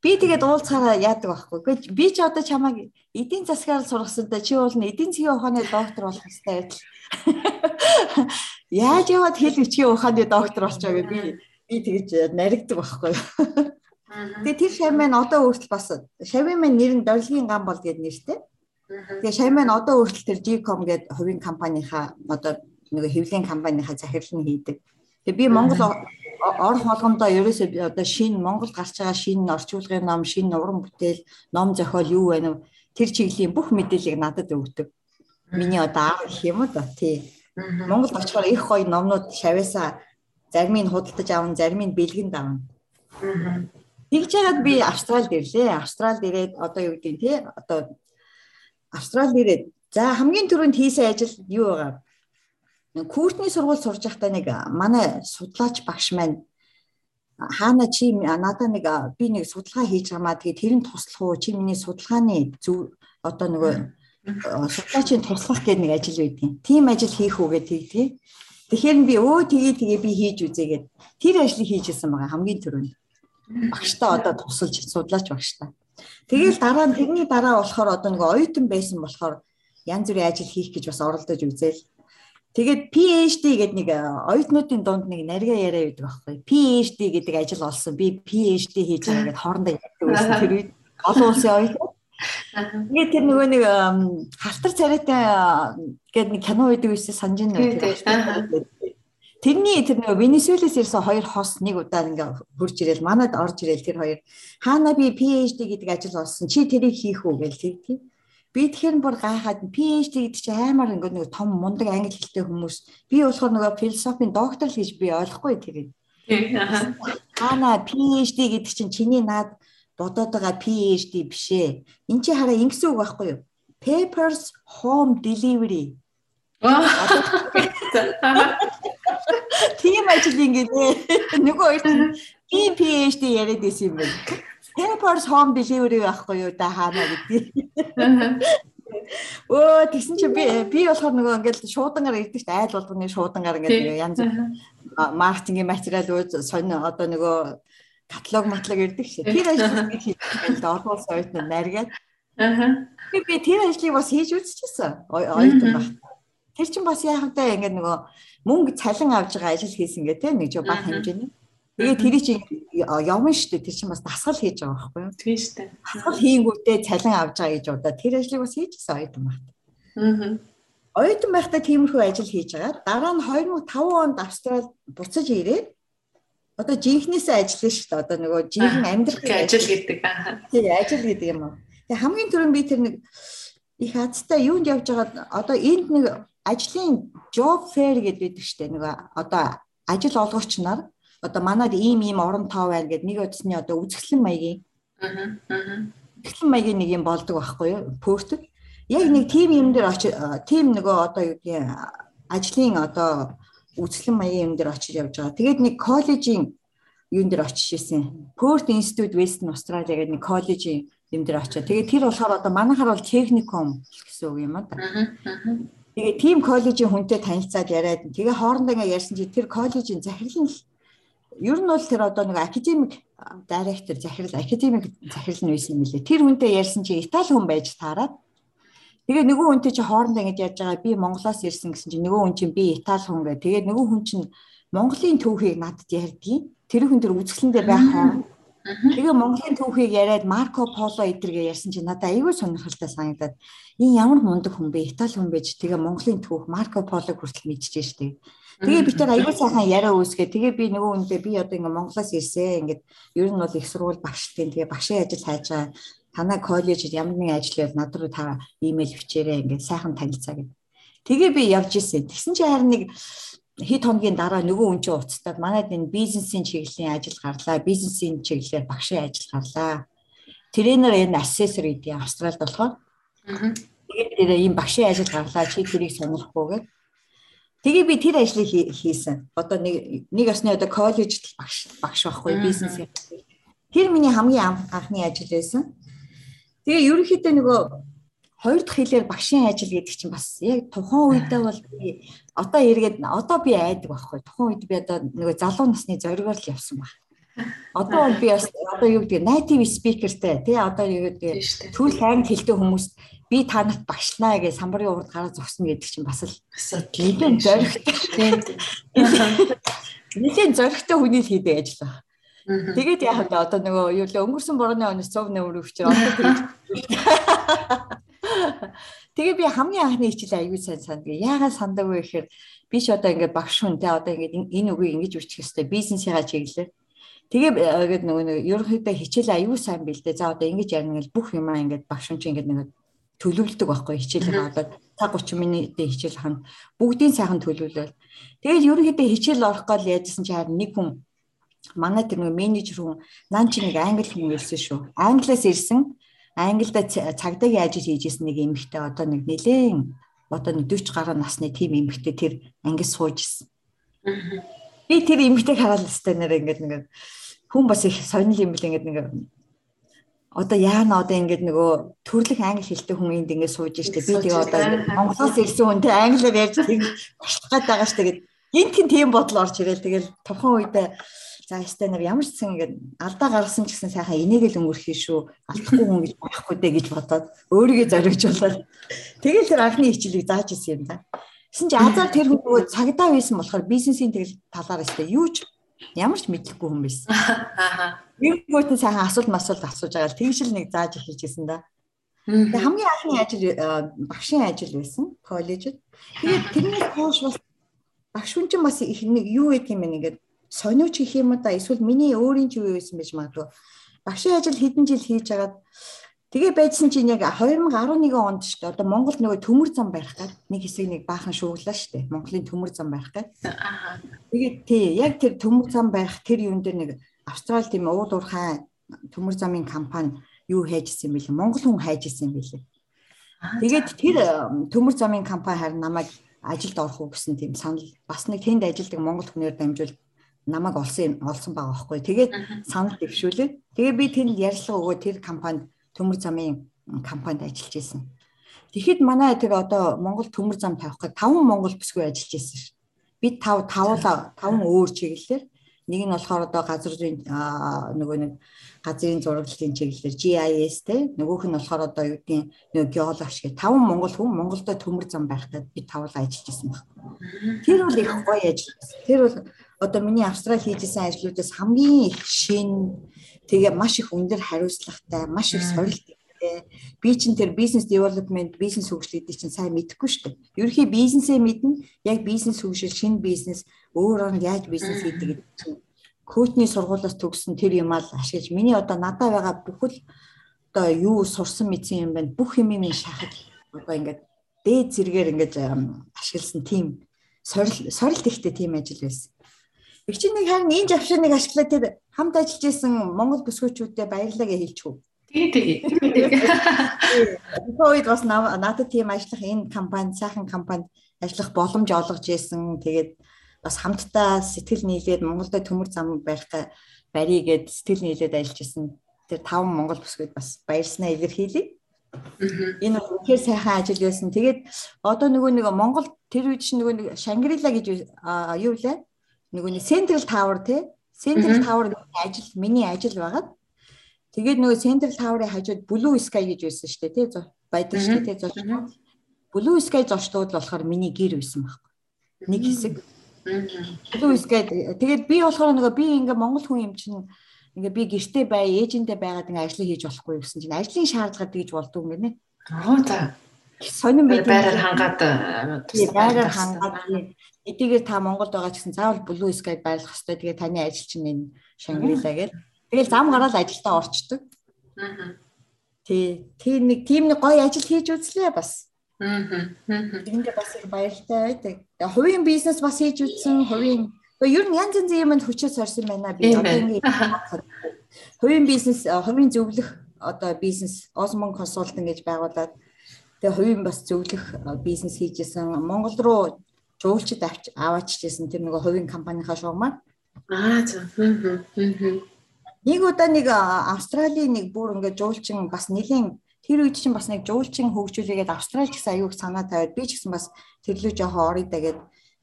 Би тэгээд уулзахаараа яадаг байхгүй. Би ч одоо чамайг эдийн засгаар сургасантай чи бол эдийн засгийн ухааны доктор болох хэрэгтэй байтал. Яаж яваад хэл бичгийн ухааны доктор болчихоо гэж би би тэгж наригдаг байхгүй. Тэгээ тэр шав маань одоо өөртөл бас шавын маань нэр нь Дорлгийн гам бол гэдэг нэртэй. Тэгээ шав маань одоо өөртөл тэр Gcom гэдэг хувийн компанийнхаа одоо нэг хэвлэлийн компанийнхаа захирал нь хийдэг. Тэгээ би Монгол ор болгондоо ерөөсөө одоо шинэ Монгол гарч байгаа шинэ орчуулгын ном, шинэ уран бүтээл, ном зохиол юу байна вэ? Тэр чиглийн бүх мэдээллийг надад өгдөг. Миний одоо аав гэх юм уу да тий. Монголд очихоор их гоё номнууд шавьяасаа зарим нь худалдаж аван, зарим нь бэлгэнд авна. Тэгж яагаад би Австралид ирлээ. Австралид ирээд одоо юу гэдэг тий одоо Австралид ирээд за хамгийн түрүүнд хийсэн ажил юу байгаа? Куртний сургууль сурж байхдаа нэг манай судлаач багш маань хаана чи надаа нэг би нэг судалгаа хийж байгаамаа тэгээд тэр нь туслах уу чи миний судалгааны зөв одоо нөгөө судлаачийн туслах гэдэг нэг ажил байдгийн. Тим ажил хийх үгээд тэгдгийг. Тэгэхээр би өө тгий тгий би хийж үзээгээд тэр ажлыг хийжсэн байгаа хамгийн түрүүнд. Багштай одоо тусалж судлаач багштай. Тэгэл дараа нь тэрний дараа болохоор одоо нэг оюутан байсан болохоор янз бүрийн ажил хийх гэж бас оролдож үзээл. Тэгээд PhD гэдэг нэг э, оюутнуудын дунд нэг нарга яриа байдаг байхгүй. PhD гэдэг ажил олсон. Би PhD хийж байгаа гэдээ хоорондоо ярьдаг байсан тэр үед олон улсын оюутан. Тэгээд тэр нөгөө нэг халтар царайтай гэдэг нэг кино байдаг байсан санаж байна? Тэрний тэр нөгөө Венесуэлээс ирсэн хоёр хос нэг удаа ингээ хурж ирэл манад орж ирэл тэр хоёр хаана би PhD гэдэг ажил олсон. Чи тэрийг хийх үү гэж тэгтий. Би тэгэхээр бүр гайхаад PhD гэдэг чинь амар ингээд нэг том мундаг англи хэлтэй хүмүүс. Би болохоор нөгөө философийн доктор л гэж би ойлгохгүй тэрийг. Хана PhD гэдэг чинь чиний наад бодоод байгаа PhD биш ээ. Энд чи хараа ингэсэн үг байхгүй юу? Papers home delivery. Тийм ажил ингээд нөгөө хоёр чинь PhD яриад байсан юм байна. Papers home delivery байхгүй юу да хаана гэдэг. Өө тэгсэн чи би би болохоор нөгөө ингээд шуудангаар ирдэг шүү айл болгоны шуудангаар ингээд янз маркетингийн материал үз сонь одоо нөгөө каталог матлаг ирдэг шүү. Тэр ажлыг хийхэд орхон соёлт наргаад. Аа. Би тэр ажлыг бас хийж үзчихсэн. Оюутан баг. Тэр чин бас яахантай ингээд нөгөө мөнгө цалин авж байгаа ажил хийсэн гэх тийм нэг жоо баг хэмжээний. Тэгээ тэрий чи явна шүү дээ. Тэр чинь бас дасгал хийж байгаа байхгүй юу? Тийм шүү дээ. Дасгал хийнгүүтээ цалин авч байгаа гэж удаа тэр ажлыг бас хийжсэн оюутан багт. Аа. Оюутан байхдаа тиймэрхүү ажил хийж байгаа. Дараа нь 2005 онд Австрал буцаж ирээд одоо жинхнээсээ ажиллана шүү дээ. Одоо нөгөө жинхэнэ амьдрах ажил гэдэг. Тийм ажил гэдэг юм уу. Тэгээ хамгийн түрүүнд би тэр нэг их хацтай юунд явж байгаа одоо энд нэг ажлын job fair гэдэг байдаг шүү дээ. Нөгөө одоо ажил олгогч нар одоо манад ийм ийм орон тоо байна гэд нэг удасны одоо үзэсгэлэн маягийн үзэсгэлэн маягийн нэг юм болдог байхгүй юу пөстөд яг нэг тим юм дээр очиж тим нөгөө одоо юу гэдгийг ажлын одоо үзэсгэлэн маягийн юм дээр очиж явж байгаа. Тэгээд нэг коллежийн юун дээр очиж исэн. Perth Institute Western Australia гэдэг нэг коллежийн юм дээр очиж. Тэгээд тэр болохоор одоо манайхаар бол техникум гэсэн үг юм аа. Тэгээ тийм коллежийн хүнтэй танилцаад яриад тэгээ хоорондоо ингээ ярьсан чи тэр коллежийн захирал нь ер нь бол тэр одоо нэг академик директор захирал академик захирал нь байсан юм лээ. Тэр хүнтэй ярьсан чи Итали хүн байж таарад. Тэгээ нөгөө хүнтэй чи хоорондоо ингэж ярьж байгаа би Монголоос ирсэн гэсэн чи нөгөө хүн чинь би Итали хүн гэ. Тэгээд нөгөө хүн чинь Монголын төвхийг надад ярьдгийг. Тэр хүн тэр үзэсгэлэндээ байх хооронд Тэгээ Монголын түүхийг яриад Марко Поло эдэргээ ярьсан чинь надад аюул сонирхолтой санагдаад энэ ямар мундаг хүн бэ? Итали хүн байж тэгээ Монголын түүх Марко Полог хүртэл мэдчихэж штеп. Тэгээ би тэр аюул сайхан яриа үүсгээ. Тэгээ би нөгөө үндэ би одоо ингээ Монголоос ирсэн. Ингээд ер нь бол их сургууль багштын тэгээ багшийн ажил хайж байгаа. Танай коллежид ямар нэгэн ажил байвал над руу та имэйл бичээрэй ингээд сайхан танилцаа гэв. Тэгээ би явж ирсэн. Тэгсэн чи харин нэг хэд хоногийн дараа нөгөө хүн чинь уцтаад манайд энэ бизнесийн чиглэлийн ажил гарлаа. Бизнесийн чиглэлээр багшийн ажил гарлаа. Тренер энэ ассессор гэдэг Австралид болохоор. Тэгээд ийм багшийн ажил гарлаа. Чи тэрийг сонирхгүйгээд. Тэгээ би тэр ажлыг хийсэн. Одоо нэг нэг осны одоо коллежид багш багш байхгүй бизнесийн. Тэр миний хамгийн анхны ажил байсан. Тэгээ ерөнхийдөө нөгөө хоёр дахь хэлээр багшийн ажил гэдэг чинь бас яг тухайн үедээ бол би одоо эргээд одоо би айдаг байхгүй. Тухайн үед би одоо нөгөө залуу насны зоригоор л явсан баг. Одоо би бас одоо юу гэдэг native speakerтэй тий одоо юу гэдэг төрөл англи хэлтэй хүмүүс би танарт багшлаа гэж самбарын урд гараа зогсно гэдэг чинь бас л нэгэн зоригтой. тийм нэгэн зоригтой хүний хийдэг ажил байна. Тэгээд яг л одоо нөгөө юу л өнгөрсөн борооны оноос цов нэмэр өвчөр одоо тэгж Тэгээ би хамгийн анхны хичээл аягүй сайн санддаг. Яагаад санддаг вэ гэхээр би ч одоо ингээд багш хүн те одоо ингээд энэ үгийг ингэж үчих хэвээр бизнесийнхаа чиглэлээр Тэгээ гээд нөгөө нэг ерөнхийдөө хичээл аюу сайн бэлдээ. За одоо ингэж ярина гэл бүх юмаа ингээд багш чинь ингээд нэг төлөвлөдөг байхгүй хичээлээ одоо цаг 30 минутын хичээл ханд бүгдийн сайхан төлөвлөл. Тэгээд ерөнхийдөө хичээл орох гол яажсэн чи харин нэг хүн манай тэр нэг менежер хүн нан чи нэг англи хүн ирсэн шүү. Англиас ирсэн Англид цагдаагийн ажил хийжсэн нэг эмэгтэй одоо нэг нэлээн одоо нэг 40 гаруй насны тийм эмэгтэй тэр ангис сууж исэн. Би тэр эмэгтэйг хараад л өстэй нэр ингээд нэг хүн бас их сонирхол юм бэл ингээд нэг одоо яана одоо ингээд нөгөө төрлөх англи хэлтэй хүн энд ингээд сууж штэ би тэгээ одоо Монголоос ирсэн хүн тэ англиар ярьж болох гээд байгаа штэ гэд. Гинтхэн тийм бодол орж ирэл тэгэл тухайн үедээ За ястай нар ямар ч гэсэн ингээд алдаа гаргасан ч гэсэн сайхан энийг л өнгөрөх шүү. Алдахгүй хүн гэж байхгүй дээ гэж бодоод өөрийгөө зориулж болоод. Тэгэл тэр анхны хичээлийг зааж ирсэн юм да. Гэсэн чи азар тэр хүн нөгөө цагдаа байсан болохоор бизнесийн тэгэл талаар өстэй юу ч ямар ч мэдлэхгүй хүн байсан. Аа. Нэг гүйтэн сайхан асуулт масуулт асууж байгаа л тэгж л нэг зааж эхэлж гисэн да. Тэгээ хамгийн анхны ажил багшийн ажил байсан коллежид. Тэгээд тэрнээс хойш бас багш хүн чинь бас их нэг юу гэдэг юм бэ нэгээд сониуч гэх юм да эсвэл миний өөрийн ч юу байсан байж магадгүй. Багшийн ажил хэдэн жил хийж агаад тэгээ байжсэн чинь яг 2011 онд шүү дээ. Одоо Монголд нөгөө төмөр зам барих гад нэг хэсэг нэг баахан шууглаа шүү дээ. Монголын төмөр зам барих гад. Тэгээд тий яг тэр төмөр зам барих тэр юун дээр нэг Австрали тийм уул уурхай төмөр замын компани юу хайжсэн юм бэлээ. Монгол хүн хайжсэн юм бэлээ. Тэгээд тэр төмөр замын компани харин намайг ажилд орох уу гэсэн тийм санал бас нэг тэнд ажилдаг монгол хүнээр дамжуул намайг олсон олсон байгаа байхгүй. Тэгээд санал дэвшүүлээд тэгээ би тэнд ярилцлага өгөө тэр компанид төмөр замын компанид ажиллаж исэн. Тэгэхэд манай тэр одоо Монгол төмөр зам тавих гэж 5 Монгол бүсгүй ажиллаж исэн ш. Би 5 тавуулаа 5 өөр чиглэлээр нэг нь болохоор одоо газрын нөгөө нэг газрын зураглалын чиглэлээр GIS те нөгөөх нь болохоор одоо юу гэдгийг нөгөө геологч гэх 5 монгол хүн Монголдо төмөр зам байхдаа би тавуулаа ажиллаж исэн баг. Тэр бол их гоё ажил. Тэр бол одоо миний Австрали хийжсэн ажлуудаас хамгийн их шин тэгээ маш их өндөр хариуцлагатай, маш их сорилттой. Би чинь тэр бизнес development, бизнес хөгжлүүдийг чинь сайн мэдэхгүй шүү дээ. Ерөнхий бизнесээ мэднэ, яг бизнес хөгжил, шинэ бизнес өөрөөр нь яаж бизнес хийдэг гэдэг чинь коучны сургуулиас төгссөн тэр юм аа ашиглаж миний одоо надад байгаа бүхэл одоо юу сурсан мэдсэн юм байна. Бүх юм минь шахаж одоо ингээд дээд зэрэгээр ингээд ашигласан тийм сорил сорилт ихтэй тийм ажил байсан. Их чинь нэг харин энэ завшааныг ашиглаад тэр хамт ажиллаж исэн Монгол бүсгүүчүүдэд баярлалаа гэж хэлчихв. Тэгээ тэгээ. Тэгээд бас надад тийм ажиллах энэ компани сайхан компанид ажиллах боломж олгож исэн. Тэгээд бас хамтдаа сэтгэл нийлээд Монголд төмөр зам барих барий гэд сэтгэл нийлээд ажиллаж исэн. Тэр таван Монгол бүсгүйд бас баярснаа илэрхийлье. Энэ үнэхээр сайхан ажил байсан. Тэгээд одоо нөгөө нэг Монгол тэр үед чинь нөгөө нэг Шангрила гэж юу вэ? Нөгөө нэг Central Tower тий Central Tower ажил миний ажил байгаад. Тэгээд нөгөө Central Tower-ын хажууд Blue Sky гэж байсан шүү дээ тий байдаг шүү дээ тий зочд Blue Sky зочдууд болохоор миний гэр байсан байхгүй. Нэг хэсэг. Blue Sky тэгээд би болохоор нөгөө би ингээ монгол хүн юм чинь ингээ би гэртээ бай ээжэндээ байгаад ингээ ажил хийж болохгүй гэсэн чинь ажлын шаардлага гэж болдгоо юм гэнэ. Аа та сонин байгаар хангаад байгаар хангаад эдгээр та Монголд байгаа гэсэн заавал Blue Sky байрлах хэрэгтэй. Тэгээ таны ажил чинь энэ Шангрила гэл. Тэгэл зам гараад ажилдаа орчдөг. Аа. Тий, тийм нэг тийм нэг гоё ажил хийж үзлээ бас. Аа. Энд бас их баяртай байдаг. Тэгээ хувийн бизнес бас хийж үзсэн. Хувийн ер нь янз янзын юмд хүчээ сорсон байна би. Хувийн бизнес, хувийн зөвлөх одоо бизнес Osmon Consulting гэж байгуулад тэгээ хувийн бас зөвлөх бизнес хийжсэн. Монгол руу жуулчд авч аваачжсэн тэр нөгөө хувийн компанийнхаа шугамаар. Аа за. Нэг удаа нэг Австралийн нэг бүр ингээд жуулчин бас нэлийн тэр үед чинь бас нэг жуулчин хөгжүүлээгээд Австрали гэсэн аюуг санаа тавиад би ч гэсэн бас тэрлүү жоохон орё дагээд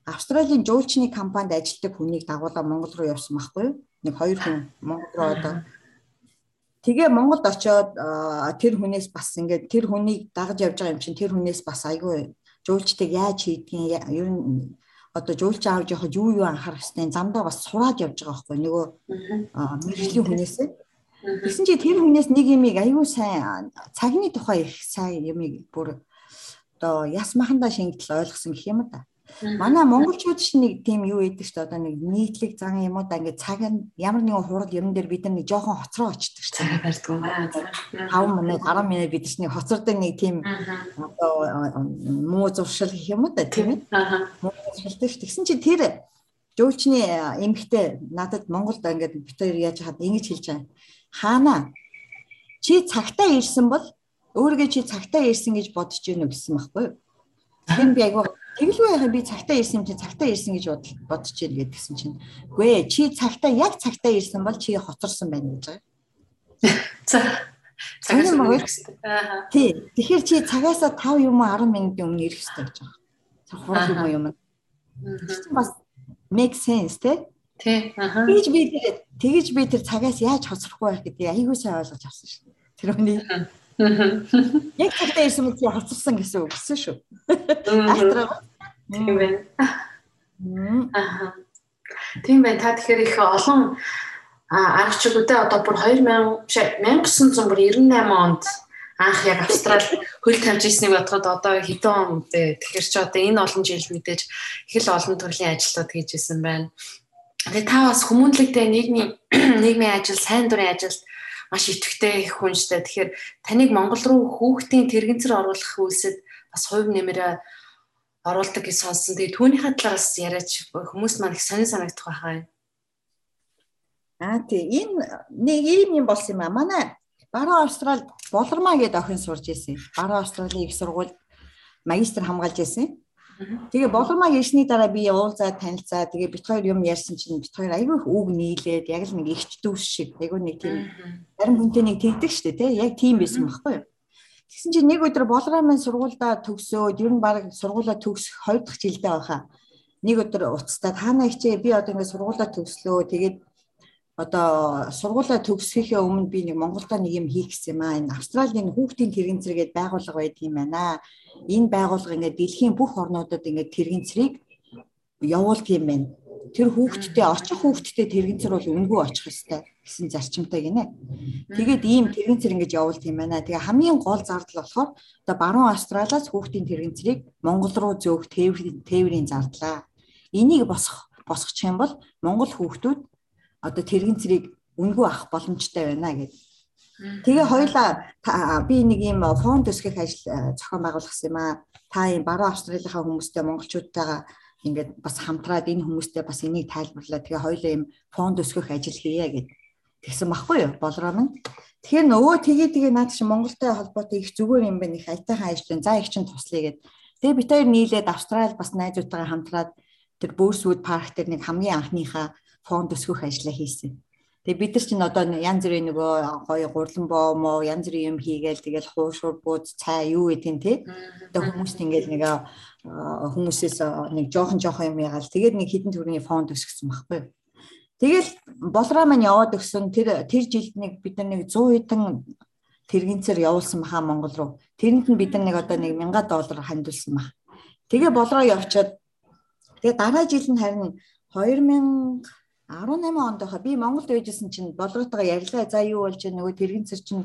Австралийн жуулчны компанид ажилладаг хүнийг дагуулаа Монгол руу явсан байхгүй юу? нэг хоёр хүн Монгол руу одоо тэгээ Монголд очиод тэр хүнээс бас ингээд тэр хүнийг дагаж явж байгаа юм чинь тэр хүнээс бас айгүй жуулчдыг яаж хийдгийг ер нь одоо жуулч аавж явахад юу юу анхаарах хэвээр замдаа бас сураад явж байгаа байхгүй нөгөө мэрэгжлийн хүнээсээ Тэгсэн чи тэр хүнээс нэг юмыг аюу сайн цагны тухай их сайн юмыг бүр одоо яс махандаа шингтэл ойлгосон гэх юм да. Манай монголчууд ч нэг тийм юу идэг шүү дээ. Одоо нэг нийтлэг зан юм уу да ингээд цаг нь ямар нэгэн хурал юм дээр бид нар нэг жоохон хоцроо очдөг шүү дээ. Барьдаг юм. 5 минут 10 минут бид чинь хоцордог нэг тийм одоо муу зуршил гэх юм уу да тийм ээ. Муу зуршилтэй шүү. Тэгсэн чи тэр жуулчны эмгтээ надад Монголд ингээд хоёр яаж хаад ингэж хэлж байгаа. Хаана чи цагтаа ирсэн бол өөргөө чи цагтаа ирсэн гэж бодож гинэ гэсэн байхгүй юу? Тэгэхээр би айгуу Тэгэлгүй яхаа би цагтаа ирсэн юм чи цагтаа ирсэн гэж бодож байна гэдгсэн чинь. Үгүй ээ чи цагтаа яг цагтаа ирсэн бол чи хоцорсон байна гэж байгаа. За. Цагаас өмнө. Тий. Тэгэхээр чи цагаасаа 5 юм уу 10 минутын өмнө ирэх хэрэгтэй гэж байгаа. Цаг хурал юм уу юм. Аа. Бас make sense те? Тий. Аа. Тэгж би тэр тэгж би тэр цагаас яаж хоцрохгүй байх гэдгийг айгүй сайн ойлгож авсан шүү. Тэр хүний Яг цагтаа ирсэн мэт хоцорсон гэсэн үг гэсэн шүү. Ахтраа. Тийм байна. Аа. Тийм байна. Та тэгэхээр их олон аргачлалуудаа одоо бүр 2000 1998 онд анх яг австрал хөл тавьж ирснийг бодоход одоо хэдэн он бэ? Тэгэхээр чи одоо энэ олон жил мэдээж их л олон төрлийн ажлууд хийж исэн байна. Тэгээ та бас хүмүүнлэгтэй нийгмийн нийгмийн ажил, сайн дурын ажилд маш идэвхтэй хүн штэ. Тэгэхээр таныг Монгол руу хүүхдийн тэрэгцэр оруулах үйлсэд бас хувь нэмрээ оруулдаг гэж сонссон. Тэгээ түүнийхээ талаас яриач хүмүүс маань их сонир санагдах байхаа. Аа тий энэ нэг ийм юм болсон юм аа. Манай Баруун Австрал Болормаа гэдэг охин сурж ирсэн. Баруун Австралийн их сургууль магистр хамгаалж ирсэн. Тэгээ болормаа ярьсны дараа би уулзаа танилцаа. Тэгээ бит хоёр юм ярьсан чинь бит хоёр айгүй их үг нийлээд яг л нэг ихч дүүс шиг айгүй нэг тийм зарим хүнтэй нэг тэгдэг штэ тий. Яг тийм байсан байхгүй юу? Тэгсэн чинь нэг өдөр болромын сургуульдаа төгсөөд ер нь баг сургуулаа төгсөх 2 дахь жилдээ байхаа. Нэг өдөр уцтаад хаана ичээ би одоо ингээд сургуулаа төгслөө. Тэгээд одоо сургуулаа төгсөхийнхээ өмнө би нэг Монголда нэг юм хийх гэсэн юм аа. Энэ Австралийн хүүхдийн тэрэгэн зэрэгэд байгууллага байд юм байна. Энэ байгууллага ингээд дэлхийн бүх орнуудад ингээд тэрэгэн зэрэг явуулдаг юм байна. Тэр хүүхдтэй очих хүүхдтэй тэрэгэн зэрэг бол үнгүй очих ёстой гэсэн зарчимтай гинэ. Тэгээд ийм тэрэгэн зэрэг ингэж явуулдаг юм байна. Тэгээ хамгийн гол зардал болохоор одоо баруун Австралиас хүүхдийн тэрэгэн зэрэг Монгол руу зөөх тээврийн тээврийн зардлаа. Энийг босох босгочих юм бол Монгол хүүхдүүд одоо тэрэгэн цэрийг үнгүй авах боломжтой байна гэд. Тэгээ хоёлаа би нэг юм фонд төсгөх ажил э, зохион байгуулсан юм аа. Та юм баруун Австралийнхаа хүмүүстэй монголчуудтайгаа ингээд бас хамтраад энэ хүмүүстэй бас энийг тайлбарлаа. Тэгээ хоёлаа юм фонд өсгөх ажил хийе гэд тэгсэн баггүй юу болроо минь. Тэгэхээр нөгөө тгээ тгээ наад чи Монголтой холбоотой их зүгээр юм байна их айтайхан ажил. За их чин туслая гэд. Тэгээ бид хоёр нийлээд Австрал бас найзуудтайгаа хамтраад тэр Бөөсвуд парк дээр нэг хамгийн анхныхаа фонд өсгөх ажлаа хийсэн. Тэгээ бид нар чинь одоо янз бүрийн нөгөө гоё гурлан боо мо янз бүрийн юм хийгээл тэгэл хуушур бууз цай юу гэдэг нь те. Одоо хүмүүст ингээл нэг хүмүүсээс нэг жоохон жоохон юм ягаал тэгээд нэг хідэн төрний фонд өсгсөн байхгүй юу. Тэгэл болроо маань яваад өгсөн тэр тэр жилд нэг бид нар нэг 100 хэдэн тэрэгцээр явуулсан баха Монгол руу. Тэрэнд нь бид нар нэг одоо нэг 1000 доллар хандуулсан баха. Тэгээ болроо явчаад тэгээ дараа жил нь харин 2000 18 онд байхаа би Монголд байжсэн чинь болгоотойгоо ярьлаа. За юу болж байна нөгөө тэрэгцэр чинь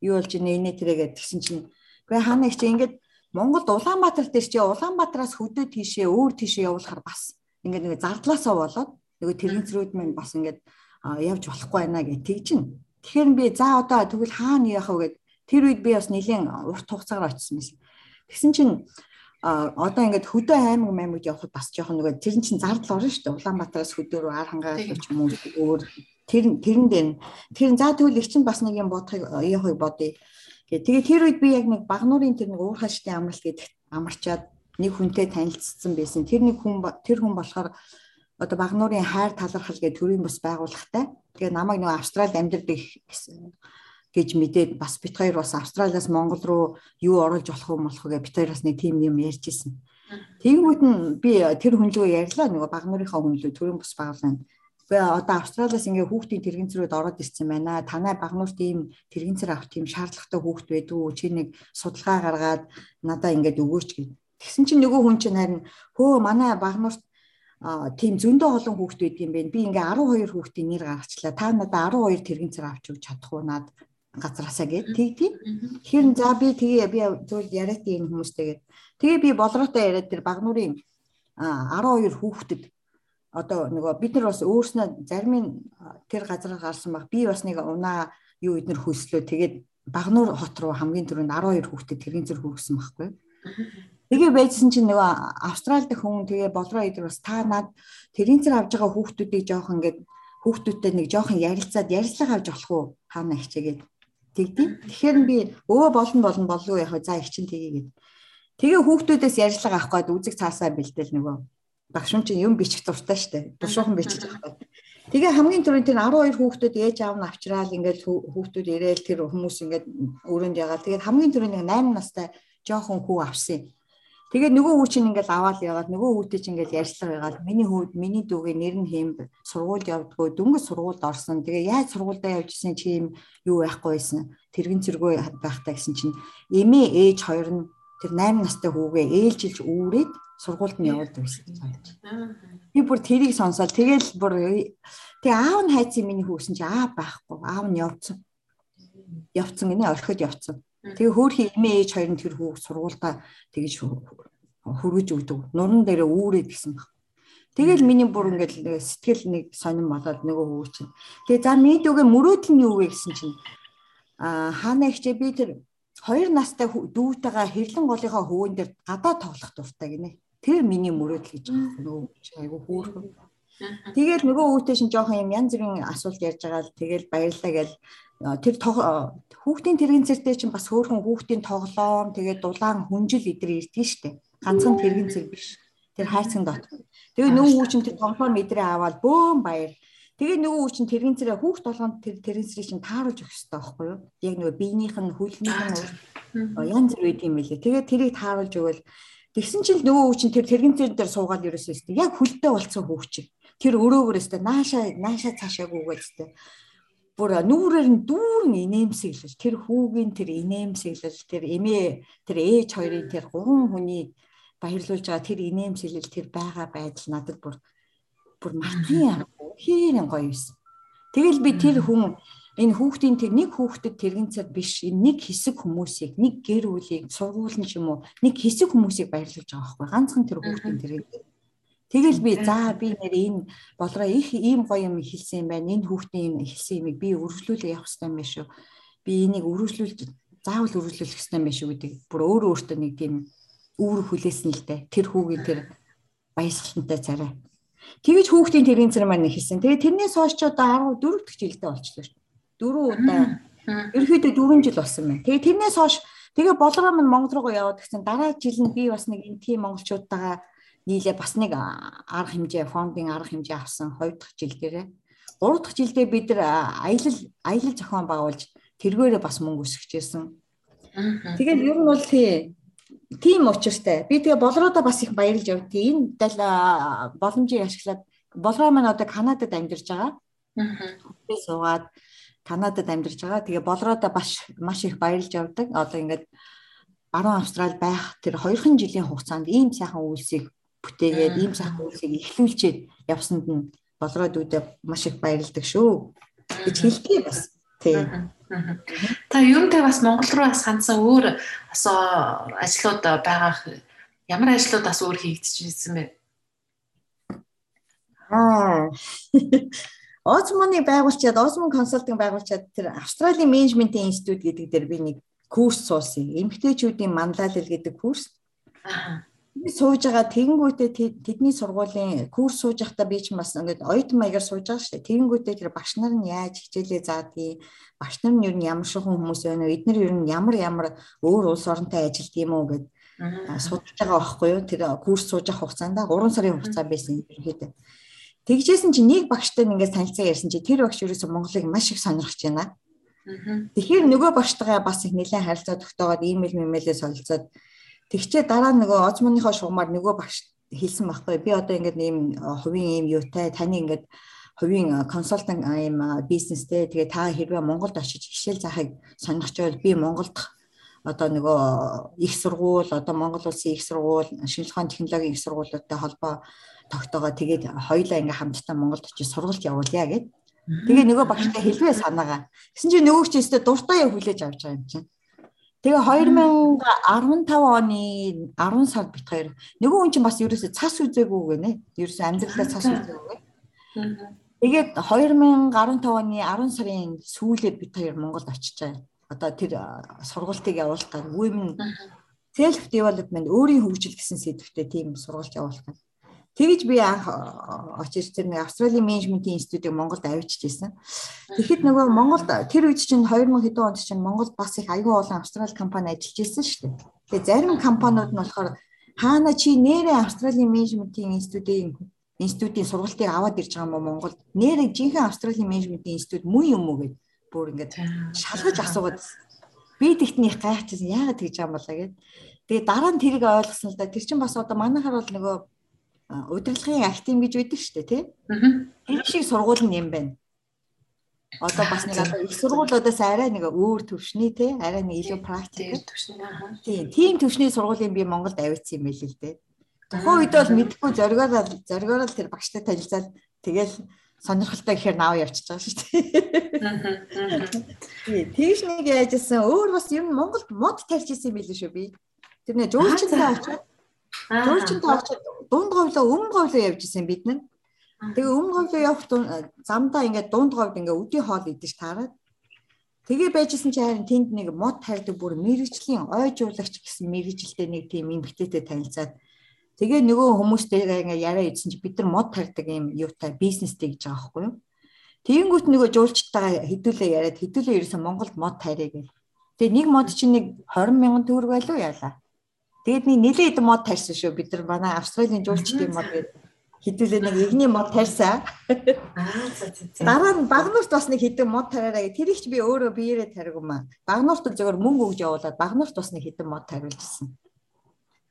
юу болж байна инээ тэрэгээд тэгсэн чинь үгүй хаана их чи ингээд Монголд Улаанбаатар дээр чи Улаанбаатараас хөдөө тийшээ өөр тийшээ явуулахар бас ингээд нэг зардлаасаа болоод нөгөө тэрэгцрүүд минь бас ингээд явж болохгүй байна гэж тэгжин. Тэгэхээр би за одоо тэгвэл хаана яах вэ гэд тэр үед би бас нэлийн урт хугацаагаар очсон байсан. Тэгсэн чинь а одоо ингээд хөдөө аймаг маймагд явхад бас жоохон нөгөө тэр чинь зардал орно шүү дээ. Улаанбаатараас хөдөө рүү ар хангаа ч юм уу өөр тэр тэрэн дээр тэр за тэгвэл их чинь бас нэг юм бодохыг яахыг бодъё. Гэ тэгээ тэр үед би яг нэг багнуурын тэр нэг уур хаштай амралт гэдэг амарчаад нэг хүнтэй танилцсан байсан. Тэр нэг хүн тэр хүн болохоор одоо багнуурын хайр талархал гэдэг төрийн бас байгууллагатай. Тэгээ намайг нөгөө Австралид амьдардаг гэж мэдээд бас бит хоёр бас Австралиас Монгол руу юу оруулж болох юм болох вэ бит хоёр бас нэг тим юм ярьж исэн. Тэгэнгүүт нь би тэр хүн лөө ярьлаа нөгөө баг нарынхаа хүн лөө төрийн бус байгууллагын Гэхдээ одоо Австралиас ингээ хүүхдийн тэрэгцрүүд ороод ирсэн байна. Танай багнуурт ийм тэрэгцэр авах тийм шаардлагатай хүүхд байдгүй. Чи нэг судалгаа гаргаад надаа ингээд өгөөч гэв. Тэгсэн чинь нөгөө хүн чинь харин хөө манай багнуурт тийм зөндөө олон хүүхд байд юм бэ. Би ингээ 12 хүүхдийн нэр гаргачлаа. Та надаа 12 тэрэгцэр авч өгч чадах уу над газраасаа гэд тэгтий. Тэгэхээр за би тэгээ би зөвл яриад ийм хүмүүстэйгээд тэгээ би болроотой яриад тэр багнуурын 12 хүүхдэд одоо нөгөө бид нар бас өөрснөө зарим тэр газар гарсан баг би бас нэг унаа юу эднэр хөлслөө тэгээд багнуур хот руу хамгийн түрүүнд 12 хүүхдэд тэргийн зэрэг хүргэсэн байхгүй. Тэгээ байжсэн чинь нөгөө Австрали дэх хүн тэгээ болроо идэр бас та над тэрийн зэрэг авж байгаа хүүхдүүдийг жоох ингээд хүүхдүүдтэй нэг жоохон ярилцаад ярилцлага авч болох уу хаана ихчээгээд тэгдэв. Тэгэхээр би өө болно болно болов яг за их чинь тгийгээд. Тэгээ хүүхдүүдээс ярилцлага авах гээд үзэг цаасаа бэлдээл нөгөө багш чинь юм бичих дуртай штэ. Дуршуухан бичих байгаа. Тэгээ хамгийн түрүүнд тэр 12 хүүхдүүд ээж аав нь авчраал ингээд хүүхдүүд ирээл тэр хүмүүс ингээд өрөөнд ягаад тэгээд хамгийн түрүүнд 8 настай жоохон хүү авсан. Тэгээд нөгөө хүү чинь ингээд аваад ягаад нөгөө хүүтэй чинь ингээд ярьцлага ягаад миний хүүд миний дүүгээ нэр нь хэм сургуульд явдггүй дөнгөж сургуульд орсон. Тэгээ яаж сургуульдаа явж исэн чи юм юу байхгүй байсан. Тэрэгэн зэрэгөө байхтаа гэсэн чинь эмээ ээж хоёр нь тэр 8 настай хүүгээ ээлжилж үүрээд сургуульд нь явуулдаг байсан. Би бүр тэрийг сонсоод тэгэл бүр тэгээ аав нь хайцсан миний хүүсэн чи аа байхгүй. Аав нь явцсан. Явцсан гинэ орхиод явцсан. Тэгээ хөөхий эмээ ээж хоёр нь тэр хүүг сургуультай тэгж хөргөж өгдөг. Нуран дээр үүрээд гисэн баг. Тэгэл миний бүр ингээл сэтгэл нэг сонирн болоод нөгөө хүү чинь. Тэгээ за мэдүүгээ мөрөөдөл нь юу вэ гэсэн чинь аа хаана ихчээ би тэр хоёр настай дүүтэйгээ хэрлэн голынхаа хөвөн дээр гадаа тоглох дуртай гинэ. Тэр миний мөрөөдөл гэж байгаа нөгөө айгу хөөрхөн. Тэгэл нөгөө өвтэй шин жоохон юм янз бүрийн асуулт ярьж байгаа л тэгэл баярлаа гэл тэр хүүхдийн тэргийн зэртэй чинь бас хөөрхөн хүүхдийн тоглоом тэгээд дулаан хүнжил идэр ирдэ штэ. Ганцхан тэргийн зэрэг биш. Тэр хайцсан дот. Тэгээ нөгөө хүн чинь тэр тоглоом идрээ аваад бөөм баяр. Тэгээ нөгөө хүн чинь тэргийн зэрэг хүүхд толгонд тэр тэргийн зэрэг чинь тааруулж өгөх хэрэгтэй байхгүй юу? Яг нөгөө биенийх нь хөлнийх нь янз бүр үйл юм лээ. Тэгээ тэрийг тааруулж өгвөл Тэгсэн чинь нөгөө хүн чинь тэр тэрэгэн дээр суугаад ерөөсөө өстэй. Яг хөлдөө болцсон хүүхч чинь. Тэр өрөөгөр өстэй наашаа наашаа цаашаагүйгээд өстэй. Бүр нүүрээр нь дүүрэн инээмсэглэл тэр хүүгийн тэр инээмсэглэл тэр эмээ тэр ээж хоёрын тэр гурван хүний баярлуулж байгаа тэр инээмсэглэл тэр байгаа байдал надад бүр бүр мартын хээрэн гоё юусэн. Тэгэл би тэр хүн энэ хүүхдийн тэр нэг хүүхдэд тэрэгцэр биш энэ нэг хэсэг хүмүүсийг нэг гэр бүлийг сургууль нь ч юм уу нэг хэсэг хүмүүсийг баярлуулж байгаа байхгүй ганцхан тэр хүүхдийн тэрэгцэр Тэгэл би за би нэр энэ болроо их ийм гоё юм хэлсэн юм байна. Энэ хүүхдийн юм хэлсэн юмыг би өргөжлүүлээ явах хэрэгтэй юм байна шүү. Би энийг өргөжлүүлж заавал өргөжлүүлэх хэрэгтэй юм байна шүү гэдэг. Бүр өөрөө өөртөө нэг тийм үүр хүлээсэн л дээ. Тэр хүүгийн тэр баясгалантай царай. Тэгэж хүүхдийн тэрийн царай маань хэлсэн. Тэгээ тэрнээс хойш ч одоо 14 дэх жилдээ болчихлоо шүү дөрөв удаа ерөөхдөө 4 жил болсон байна. Тэгээ тэрнээс хойш тэгээ болроо минь Монгол руу яваад гэсэн дараа жил нь би бас нэг энэ тийм монголчуудтайгаа нийлээ бас нэг арга хэмжээ фондын арга хэмжээ авсан 2 дахь жил дээрээ 3 дахь жилдээ бид нар аялал аялал зохион байгуулж тэргээрээ бас мөнгө өсгөжсэн. Тэгээд ер нь бол тийм учиртай. Би тэгээ болроодоо бас их баярлж явдгийг. Энэ дал боломжийг ашиглаад болроо маань одоо Канадад амьдарч байгаа. Аа. суугаад Канадад амьдарч байгаа. Тэгээ болроодоо маш маш их баярлж явдаг. Одоо ингээд баруун Австрал байх тэр 2хан жилийн хугацаанд ийм сайхан үйлсийг бүтээгээд ийм сайхан үйлсийг эхлүүлчихэд явсанд нь болроод үүдээ маш их баярлдаг шүү гэж хэлдэг бас. Тийм. Та юунтэй бас Монгол руу бас хандсан өөр асоо ажлууд байгаах ямар ажлууд бас өөр хийгдчихсэн бэ? Аа Озмоны байгуулчаад Озмон консалтинг байгуулчаад тэр Австралийн менежментийн институт гэдэг дээр би нэг курс суусан. Эмэгтэйчүүдийн манлайлал гэдэг курс. Аа. Сууж байгаа тэгэнгүүтээ тэдний сургуулийн курс сууж байхдаа би ч бас ингээд оюутан маягаар сууж байгаа шүү дээ. Тэгэнгүүтээ тэр багш нар нь яаж хичээлээ заадгийг, багш нар нь ер нь ямар шохон хүмүүс байна вэ? Эдгээр ер нь ямар ямар өөр улс оронтой ажилтг юм уу гэд судалж байгаа байхгүй юу? Тэр курс сууж авах хугацаанд 3 сарын хугацаа байсан юм хэрэг. Тэгжсэн чинь нэг багштай ингээд танилцаа ярьсан чи тэр багш ерөөсөө Монголыг маш их сонирхож байна. Тэгэхээр нөгөө багштайгаа бас их нэлээд харилцаа тогтоогоод имэйл мэмэлээ солилцоод тэгчээ дараа нөгөө озмоныхоо шугамаар нөгөө багш хэлсэн байхгүй би одоо ингээд ийм хувийн ийм юутай таны ингээд хувийн консалтинг юм бизнестэй тэгээ та хэрвээ Монголд очиж хичээл заахыг сонирхож байвал би Монголд одоо нөгөө их сургууль одоо Монгол улсын их сургууль шинжилгээ ухааны технологийн их сургуулиудтай холбоо тогтоогоо тэгээд хоёулаа ингээм хамтдаа Монголд очиж сургалт явуулъя гэд. Тэгээ нөгөө багштай хэлвээ санаагаа. Гэсэн чинь нөгөө ч өстө дуртай хүлээж авч байгаа юм чинь. Тэгээ 2015 оны 10 сард бит хоёр. Нөгөө хүн чинь бас ерөөсөө цас үзээгүй гэнэ. Ерөөсөө амьдралаа цас үзээгүй. Тэгээд 2015 оны 10 сарын сүүлээр бит хоёр Монголд очиж одоо тэр сургалтыг явуулдаг women self development өөрийн хөгжил гэсэн сэдвтэ тийм сургалт явуулдаг. Тэгэж би анх очиж тэр нэг Австралийн менежментийн институтыг Монголд авчиж ирсэн. Тэгэхэд нөгөө Монголд тэр үед чинь 2000 хэдэн онд чинь Монголд бас их аюул олон Австрали компани ажиллаж ирсэн шүү дээ. Тэгээ зарим компаниуд нь болохоор хаана чи нэрээ Австралийн менежментийн институтын институтын сургалтыг аваад ирж байгаа юм Монголд? Нэрээ жинхэнэ Австралийн менежментийн институт муу юм уу гэд бүр ингээд шалгаж асуугаад би тэгтний гайхчихсан яагаад тэгж байгаа юм болоо гэд. Тэгээ дараа нь тэрийг ойлгосон л да. Тэр чинь бас одоо манайхаар бол нөгөө удирдлагын актив гэж байдаг шүү дээ тий. Тэр шиг сургууль нь юм байна. Одоо бас нэг одоо их сургуулиудаас арай нэг өөр төвшний тий арай нэг илүү практик төвшний аа. Тийм тийм төвшний сургуулийн би Монголд авчихсан юм байл л дээ. Тухайн үед бол мэдхгүй зоргоор зоргоор л тэр багштай танилцаад тэгэл сонирхолтой гэхээр наав явчихж байгаа шүү дээ. Тэгш нэг яажсэн өөр бас юм Монголд мод тарьж исэн юм байл шүү би. Тэр нэ жуулчтай очоод жуулчтай очоод дунд говьлоо өмнө говьлоо явж исэн бид нар. Тэгээ өмнө говьлоо явах замдаа ингээд дунд говьд ингээд өдий хоол идэж таарад. Тэгээ байжсэн чи харин тэнд нэг мод тарьдаг бүр мэрэгжлийн ойжуулагч гэсэн мэрэгжилтэй нэг тийм эмгтээтэй танилцаад тэгээ нөгөө хүмүүстэй ингээ яриа идсэн чи бид нар мод тарьдаг юм юутай бизнестэй гэж байгаа байхгүй юу. Тэгэнгүүт нөгөө жуулчтайгаа хэдүүлээ яриад хэдүүлээ ерөөсөн Монголд мод тарья гэл. Тэгээ нэг мод чинь нэг 20 мянган төгрөг байлуу яалаа. Тэгээд нэг нэлээд хэдэн мод тарьсан шүү. Бид нар манай Австралийн жуулчдын мод гэдэг хэдүүлээ нэг игний мод тарьсан. Аа за за за. Дараа нь багнуурт бас нэг хэдэн мод тараараа гэх тэрийг ч би өөрөө биеэрээ таригмаа. Багнуурт л зөвөр мөнгө өгж явуулаад багнуурт бас нэг хэдэн мод тариулжсэн.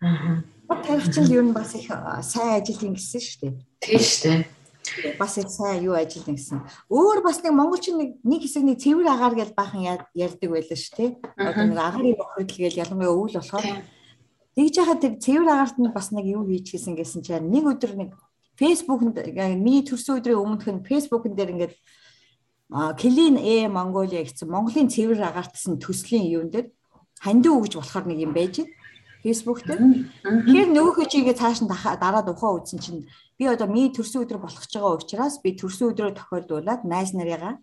Аа. Мод тарих чинь ер нь бас их сайн ажил юм гэсэн шүү дээ. Тийм шүү дээ бас их сайн юу ажиллана гэсэн. Өөр бас нэг монголчин нэг нэг хэсэг нэг цэвэр агаар гэж баахан ярьдаг байлаа шүү тий. Одоо нэг агарын бохирдл гэж ялангуяа өвөл болохоор Тэгж яхад тэр цэвэр агаарт нь бас нэг юу хийчихсэн гэсэн чинь нэг өдөр нэг фэйсбүүкэнд миний төрсөн өдрийн өмнөх нь фэйсбүүкэн дээр ингээд Клин Э Монголиа гэсэн Монголын цэвэр агаарчсан төслийн юун дээр хандив өгж болохоор нэг юм байж фэйсбүүк дээр. Тэгэхээр нөгөөхөө чигээ цааш нь дараа тухайн үзсэн чинь би одоо миний төрсөн өдөр болох ч байгаа учраас би төрсөн өдрөө тохиолдуулаад найз нарыгаа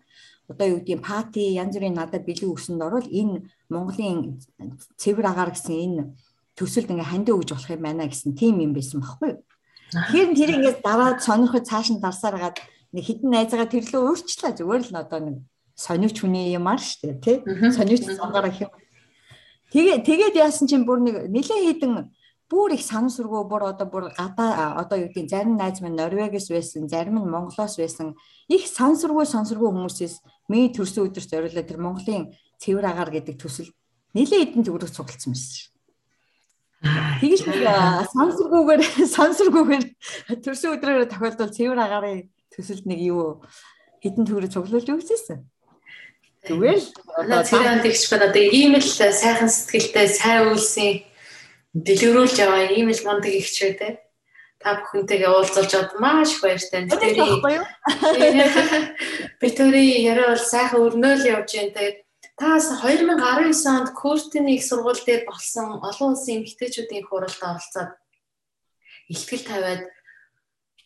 одоо юу гэдгийг пати янз бүрийн надад бэлэг өгсөнд орвол энэ Монголын цэвэр агаар гэсэн энэ төсөлд ингээ хандив өгж болох юм байна гэсэн тийм юм байсан байхгүй юу. Тэгэхээр тэр ингээд даваад сонирхож цааш нь дарсаар гаад нэг хитэн найзгаа тэрлөө өөрчлөө зүгээр л одоо нэг сониуч хүний юмар шүү дээ тий. Сониуч цангараа хэв. Тэгээ тэгээд яасан чинь бүр нэг нэлээ хідэн бүр их санамсаргүй бүр одоо бүр гадаа одоо юу гэдгийг зарим найз минь Норвегиас байсан, зарим нь Монголоос байсан их сансаргүй сансаргүй хүмүүсээс миний төрсөн өдөрт зориулаад тэр Монголын цэвэр агаар гэдэг төсөл нэлээ хэдэн төгрөг цугласан байсан. Тэгж нэг сансаргүйгээр сансаргүйгээр төрсөн өдрөөр тохиолдол цэвэр агарын төсөлд нэг юу хитэн төгрөг цуглуулж өгчээсэн. Тэгвэл одоо цэвэр антигч байна одоо ийм л сайхан сэтгэлтэй сайн үйлсийн дэлгэрүүлж яваа ийм л мундаг ихч байдаг та бүхэнтэйгээ уулзалж аваад маш их баяртай. Тэр Битүүри яриа бол сайхан өрнөөл явж байна. Тэгээд Таас 2019 онд Куртины их сургууль дээр болсон олон улсын эмэгтэйчүүдийн хуралд оролцоод ихтгэл тавиад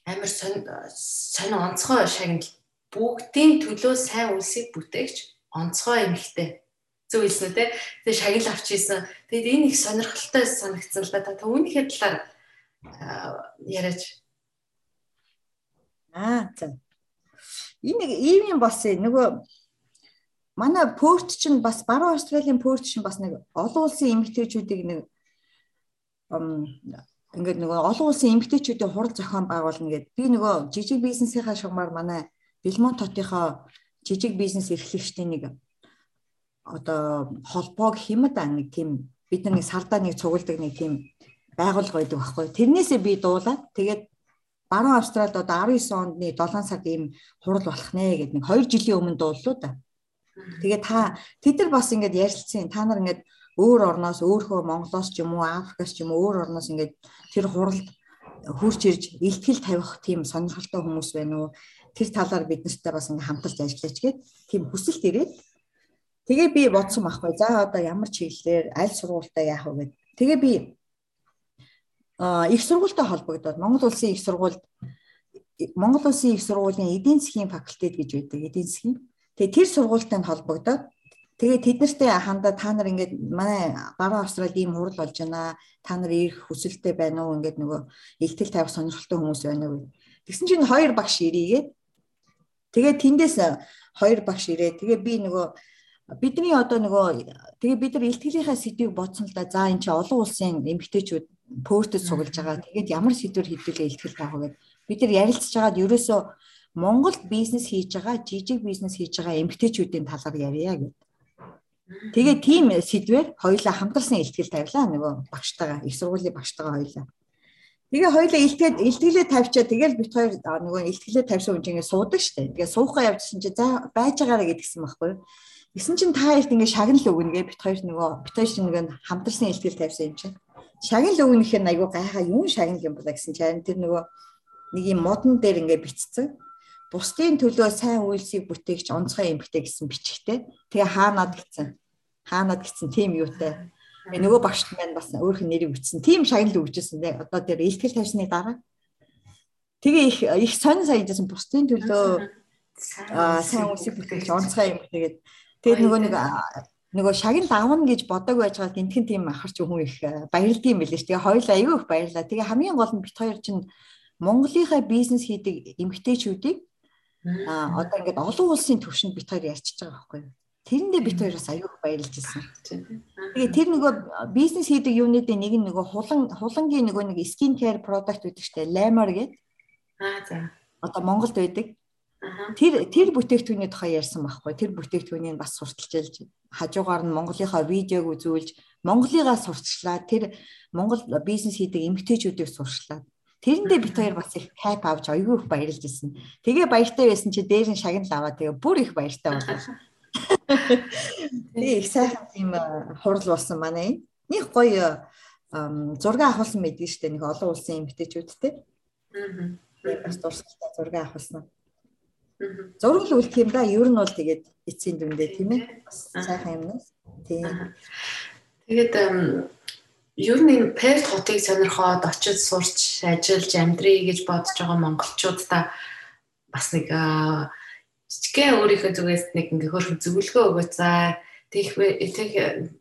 амар сонь онцгой шагнал бүгдийн төлөө сайн үлсийг бүтээгч онцгой эмэгтэй зөв хэлсэн үү те. Тэгээ шагнал авч ийсэн. Тэгэд энэ их сонирхолтой санагдсан л да. Та үүнийхээ талаар яриач. Аа за. Энэ ийм юм бас нөгөө манай Пөрт чинь бас баруун Австралийн Пөрт чинь бас нэг олон улсын эмэгтэйчүүдийг нэг ингээд нөгөө олон улсын эмэгтэйчүүдийн хурал зохион байгуулна гэдэг. Би нөгөө жижиг бизнесийнхаа шугамар манай Белмонт хотынхоо жижиг бизнес эрхлэгчдийн нэг одоо холбоог хэмэд нэг тийм бид нар нэг сардаа нэг цугулдаг нэг тийм байгуулга байдаг байхгүй. Тэрнээсээ би дуулаад тэгээд баруун Австралид одоо 19 ондны 7 сард ийм хурал болох нэ гэдэг нэг 2 жилийн өмнө дууллуу да. Тэгээ та тэд нар бас ингээд ярилцсан. Та нар ингээд өөр орноос өөрхөө Монголоос ч юм уу Африкаас ч юм уу өөр орноос ингээд тэр хуралд хурж ирж илтгэл тавих тийм сонирхолтой хүмүүс байна уу? Тэр талаар бид нартай бас ингээд хамтарч ажиллаач гээд тийм хүсэлт ирээд тэгээ би бодсон байхгүй. За одоо ямар чиглэлээр аль сургуультай яах вэ гэд. Тэгээ би а их сургуультай холбогдоод Монгол улсын их сургуульд Монгол улсын их сургуулийн эдийн засгийн факультет гэж байдаг. Эдийн засгийн. Тэгээ тэр сургуультай холбогдоод тэгээ тэд нартэй хандаа та нар ингээд манай баруун Австралид ийм хурал болж байна. Та нар ирэх хүсэлтэй байна уу? Ингээд нөгөө илтгэл тавих сонирхолтой хүмүүс байна уу? Тэгсэн чинь хоёр багш ирээгээд тэгээ тэндээс хоёр багш ирээ. Тэгээ би нөгөө бидний одоо нөгөө тэгээ бид нар илтгэлийнхаа сэдвийг бодсон л да. За энэ чи олон улсын эмгтээчүүд пөөстэд сугалж байгаа. Тэгээд ямар сэдвэр хэвдүүлээ илтгэл таах вэ гэд бид нар ярилцж байгаад ерөөсөө Монгол бизнес хийж байгаа, жижиг бизнес хийж байгаа эмгтээчүүдийн талаар ярья гэд. Тэгээ тийм сэдвээр хоёулаа хамтарсан илтгэл тавилаа нөгөө багштайгаа, их сургуулийн багштайгаа хоёулаа. Тэгээ хоёулаа илтгээд илтгэлээ тавьчаа тэгэл бит хоёр нөгөө илтгэлээ тавьсан хүн чинь суудаг штэ. Тэгээ суухаа явжсэн чи за байж байгаарэ гэдгсэн байхгүй юу? Гэсэн чинь та хоёрт ингээ шагнал өгнө гэ бит хоёр нөгөө бит хоёр чинь нөгөө хамтарсан илтгэл тавьсан юм чинь шагнал өгнөх нь айгүй гайхаа юу шагнал юм бол гэсэн чинь тэр нөгөө нэг юм модон дээр ингээ бичсэн. Бусдын төлөө сайн үйлсийг бүтээгч онцгой эмгтэй гэсэн бичгтэй. Тэгээ хаанад гэсэн. Хаанад гэсэн тийм юутай. Нөгөө багш маань бас өөрөх нь нэрийг бичсэн. Тийм шагнал өгчээсэн. Одоо тэр илтгэл тавьсны дараа. Тэгээ их их сонь саяжсэн бусдын төлөө сайн үйлсийг бүтээгч онцгой эмгтэй гэдэг. Тэгээд нөгөө нэг нөгөө шагнал авна гэж бодог байж байгаа гинтхэн тийм ахарч хүн их э, баярлдаг юм билээ ш. Тэгээ хоёул аюу их баярлаа. Тэгээ хамгийн гол нь бит хоёр чинь Монголынхаа бизнес хийдэг эмгтээчүүдийг а одоо ингээд олон улсын түвшинд бит хоёр ярьчихж байгаа байхгүй юу? Тэрэндээ бит хоёр бас аюу их баярлж ирсэн. Тэгээ тэр нөгөө бизнес хийдэг юунуудын нэг нь нөгөө хулан хулангийн нөгөө нэг skin care product гэдэг штэ Lamor гэдэг. Аа за. Одоо Монголд байдаг. Тэр тэр бүтээгдэхүүний тухай ярьсан байхгүй. Тэр бүтээгдэхүүнийг бас сурталчилж хажуугаар нь Монголынхаа видеог үзүүлж Монголыгаа сурчлаа. Тэр Монгол бизнес хийдэг эмгтээчүүдийг сурчлаа. Тэрэндээ бит хоёр бас их кайп авч оёгүй их баярлж ирсэн. Тэгээ баяртай байсан чи дээр нь шагнал аваад тэгээ бүр их баяртай болов. Тэгээ их сайхан тийм хурал болсон манай. Них гоё зураг авахулсан мэдээ штэ нэг олон улсын эмгтээчүүдтэй. Аа. Бас дурсгалтай зураг авахулсан. Зураг л үлдэх юм да. Ер нь бол тэгээд эцсийн дүндээ тийм ээ. Сайхан юмнаас. Тийм. Тэгээд ер нь энэ перт хотыг сонирхоод очиж сурч ажиллаж амьдрий гэж бодож байгаа монголчуудаа бас нэг жижигхэн өөрийнхөө зүгээс нэг ингээ хөрхөн зөвлөгөө өгөөч. За тех тех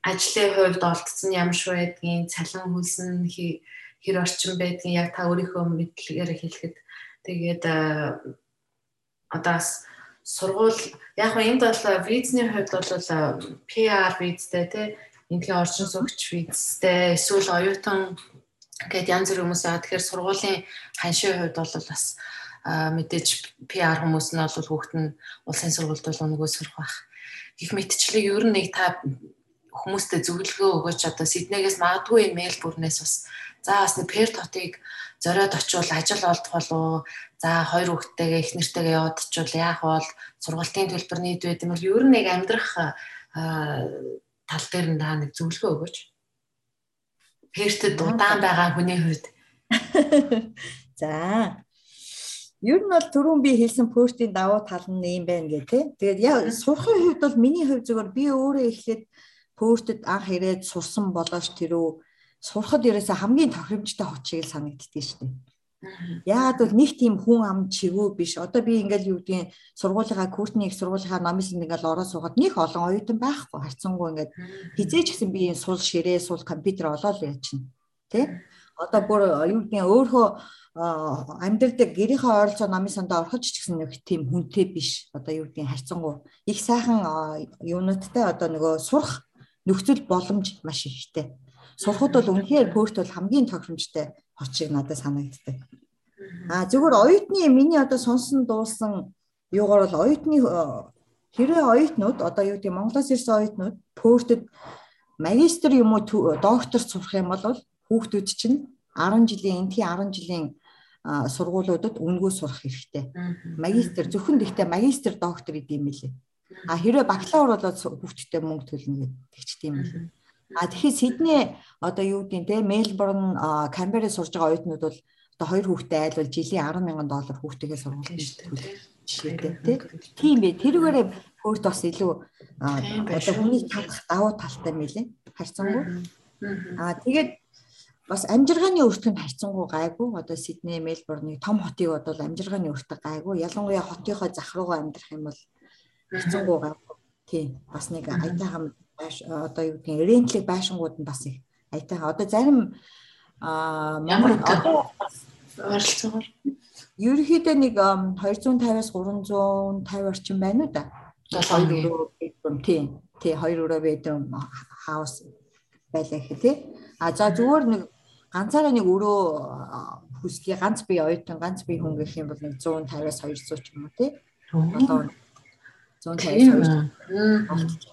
ажлын хувьд олдсон ямар ш байдгийн цалин хөлсөн хэр орчин байдгийн яг та өөрийнхөө мэдлэгээр хэлэхэд тэгээд одоо бас сургууль яг нь энд бол визний хувьд бол PR визтэй тий эндхийн орчин суугч визтэй эсвэл оюутан гэдэг янз бүрийн хүмүүс яа. Тэгэхээр сургуулийн ханшийн хувьд бол бас мэдээж PR хүмүүс нь бол хүүхэд нь улсын сургуульд бол өнгөө сурах байх. Гэх мэтчлээ ер нь нэг та хүмүүстэй зөвлөгөө өгөөч. Одоо Сиднейгээс магадгүй Мельбурнээс бас за бас нэг пер хотыг зориод очивол ажил олдох болов за хоёр хүүхдтэйгээ их нэртэйгээ очивол яах бол сургалтын төлбөр нийт байд юм бол ер нь нэг амьдрах тал дээр нь та нэг зөвлөгөө өгөөч. Пертэд удаан байгаа хүний хувьд. За. Ер нь бол түрүүн би хэлсэн пөртийн давуу тал нь юм байна гэх тээ. Тэгээд яа сурахын хувьд бол миний хувь зүгээр би өөрөө эхлээд пөртэд анх ирээд сурсан болооч тэрөө сурахад ерөөсө хамгийн тохиромжтой хотчийг санагддгийг шүү дээ. Яагаад бол нэг тийм хүн ам чигөө биш. Одоо би ингээл юу гэдгийг сургуулийнхаа курсны их сургуулийнхаа номын ингээл ороо суугаад нэг олон оюутан байхгүй харцсангуу ингээд хизээч гэсэн би энэ сул ширээ сул компьютер олоод ячна. Тэ? Одоо бүр юу гэдгийг өөрөө амьдралд гэрийнхээ ойролцоо номын сандаа орхож ч гэсэн нэг тийм хүнтэй биш. Одоо юу гэдгийг харцсангуу их сайхан юунуудтай одоо нөгөө сурах нөхцөл боломж маш ихтэй сурахад бол үнэхээр пөөрт бол хамгийн тохиромжтой хочиг надад санагддаг. А зөвхөн оюутны миний одоо сонсон дуулсан юугаар бол оюутны хэрвээ оюутнууд одоо юу гэдэг Монголоос ирсэн оюутнууд пөөртэд магистр юм уу доктор сурах юм бол хүүхдүүд чинь 10 жилийн энтхийн 10 жилийн сургуулиудад үнгүй сурах хэрэгтэй. Магистр зөвхөн гэхдээ магистр доктор гэдэг юм лээ. А хэрвээ бакалавр болоод хүүхдтэй мөнгө төлнө гэдэг ч тийм л. А тэгэхээр Сидней одоо юу гэдэг те Мельбурн, Камбера сурж байгаа оюутнууд бол одоо хоёр хүүхдээ айлвал жилийн 10 мянган доллар хүүхдтэйгээ сургууль жишээтэй тий. Тийм бай. Тэрүүгээрээ өөрт бас илүү одоо хүний чадах давуу талтай мэлээ. Харьцангуй. Аа тэгээд бас амжиргааны өртөнд харьцангуй гайгүй одоо Сидней, Мельбурны том хотыг бодвол амжиргааны өртөг гайгүй. Ялангуяа хотынхоо зах руугаа амьдрах юм бол харьцангуй гайгүй. Тийм. Бас нэг аятайхан одоо юу гэдгийг рентлиг байшингууд нь бас их аятайхан. Одоо зарим ямар одоо ойролцоогоор ерөнхийдөө нэг 250-аас 350 орчим байна уу да. Хоёр өрөө bedroom тийм. Тий, хоёр өрөө bedroom house байлаа гэх тий. А за зүгээр нэг ганцаараа нэг өрөө хүсгий ганц бие оюутан ганц бие хүн гэх юм бол нэг 150-аас 200 ч юм уу тий. Одоо 150-аас 200.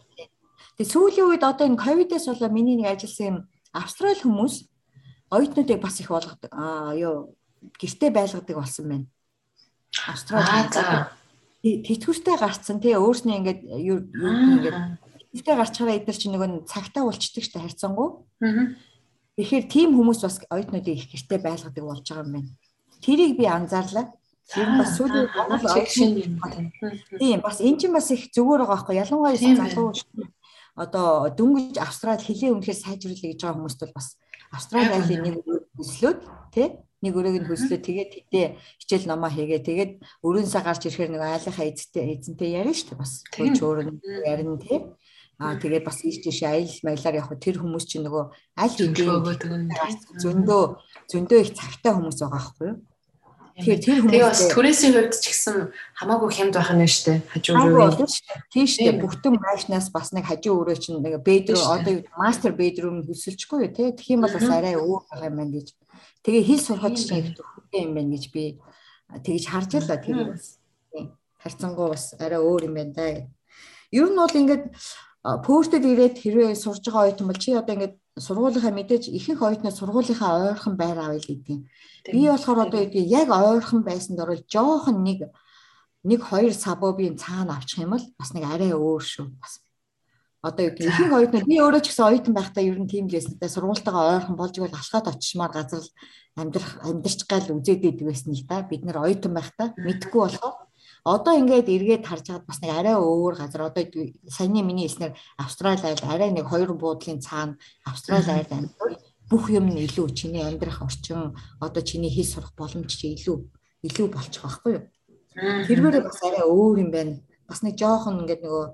Тэгээ сүүлийн үед одоо энэ ковидээс болоо миний нэг ажилласан юм австрал хүмүүс оюутнуудыг бас их болгодог. Аа юу гэртээ байлгадаг болсон байна. Австрал. Тэтгэвртэй гарцсан тий өөрснөө ингээд юу ингээд тэтгэвртэй гарчаараа эдгээр чинь нөгөө цагтаа болчдөг штэ харьцангуй. Тэгэхээр тийм хүмүүс бас оюутнуудыг их гэртээ байлгадаг болж байгаа юм байна. Тэрийг би анзаарлаа. Тэр бас сүүлийн Тийм бас эн чинь бас их зүгээр байгаа байхгүй ялангуяа залуу одоо дөнгөж австрал хэлээ үнэхээр сайжруулъя гэж байгаа хүмүүст бол бас австрали айлын нэг өслөөд тий? Нэг өрөөг нь хөслөө тэгээд тэдээ хичээл номоо хийгээ. Тэгээд өрөөнсөө гарч ирэхээр нэг айлынхаа эзэнтэй эзэнтэй ярина шүү дээ бас. Хөөч өөр нь ярина тий? Аа тэгээд бас ийш тийш айл маялаар явах тэр хүмүүс чинь нөгөө аль хэдийн зөндөө зөндөө их цагтай хүмүүс байгаа байхгүй юу? Тэгэхээр тэр хүмүүс бас түрээсийн хувьд ч гэсэн хамаагүй хямд байх нь шүү дээ. Хажуу өрөө. Тийм шүү дээ. Бүгдэн байшнаас бас нэг хажуу өрөө чинь нэг бедрум одоо мастер бедрум хөсөлчихгүй юу те. Тэгэх юм бол бас арай өөр байгаа юм байна гэж. Тэгээ хэл сурахад ч их төвхтэй юм байна гэж би тэгж харж л тэр бас харцангуй бас арай өөр юм байна да. Ер нь бол ингээд пөөстэд ирээд хэрвээ сурж байгаа оюутан бол чи одоо ингээд сургуулийнхаа мэдээж ихэнх оюутнууд сургуулийнхаа ойрхон байр авъя гэдэг. Би болохоор одоо яг яг ойрхон байсанд орол жоохон нэг нэг хоёр сабобын цаана авчих юм бол бас нэг арай өөр шүү. Бас одоо гэх ихэнх оюутнууд би өөрөө ч гэсэн оюутан байхдаа ер нь тийм л байсан. Тэгээ сургуультайгаа ойрхон болж игэл алхаад очимаар газар амьдрах амьдрч гал үзээд идэг байсан л да. Бид нэр оюутан байхдаа мэдхгүй болохоор одоо ингээд эргээд харж хаад бас нэг арай өөр газар. Одоо саяны миний хэлснээр Австрали айл арай нэг хоёр буудлын цаана Австрали айл амьдвал бүх юм нь илүү чиний амьдрах орчин одоо чиний хэл сурах боломж чи илүү илүү болчих واخгүй юу? Тэрвэрээ бас арай өөр юм байна. Бас нэг жоохон ингээд нөгөө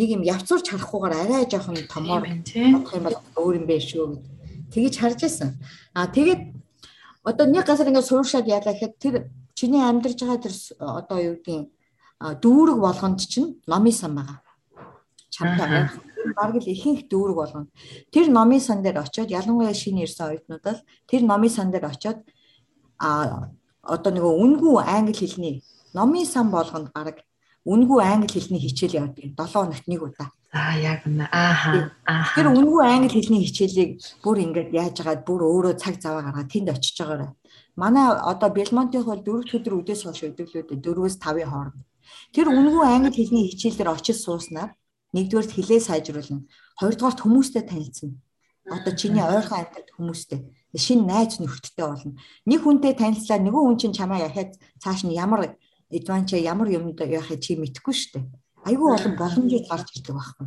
нэг юм явцурч харахгүйгээр арай жоохон томоор болох юм бол өөр юм байна шүү гэд. Тэгэж харж исэн а тэгээд одоо нэг газар ингээд сууршаад яалаа гэхэд тэр чиний амьдарч байгаа тэр одоо юу гэдгийг дүүрэг болгонд чинь номын сан байгаа. Чамтай бараг л ихэнх дүүрэг болгоно. Тэр номын сан дээр очиод ялангуяа шинэ ирсэн оюутнууд бол тэр номын сан дээр очиод а одоо нөгөө үнгүй англи хэлний номын сан болгонд бараг үнгүй англи хэлний хичээл явдаг. 7 хоногт нэг удаа. Аа яг үнэ. Ааха. Тэр үнгүй англи хэлний хичээлийг бүр ингээд яаж агаад бүр өөрөө цаг заваа гаргаад тэнд очиж байгаарай манай одоо Белмонтын бол дөрөвд өдөр үдээс хойш өдөглөөд 4-өөс 5-ын хооронд. Тэр үнгүй англи хэлний хичээлээр очиж сууснаар нэгдүгээрт хилээ сайжруулна. Хоёрдугаарт хүмүүстэй танилцсан. Одоо чиний ойрхон амьдарч хүмүүстэй шинэ найз нөхдөдтэй болно. Нэг хүнтэй танилцлаа нөгөө хүн чинь чамаа яхаад цааш нь ямар эдванч ямар юмд яхаа чи мэдэхгүй шүү дээ. Айгүй олон боломжууд гарч ирдэг байхгүй.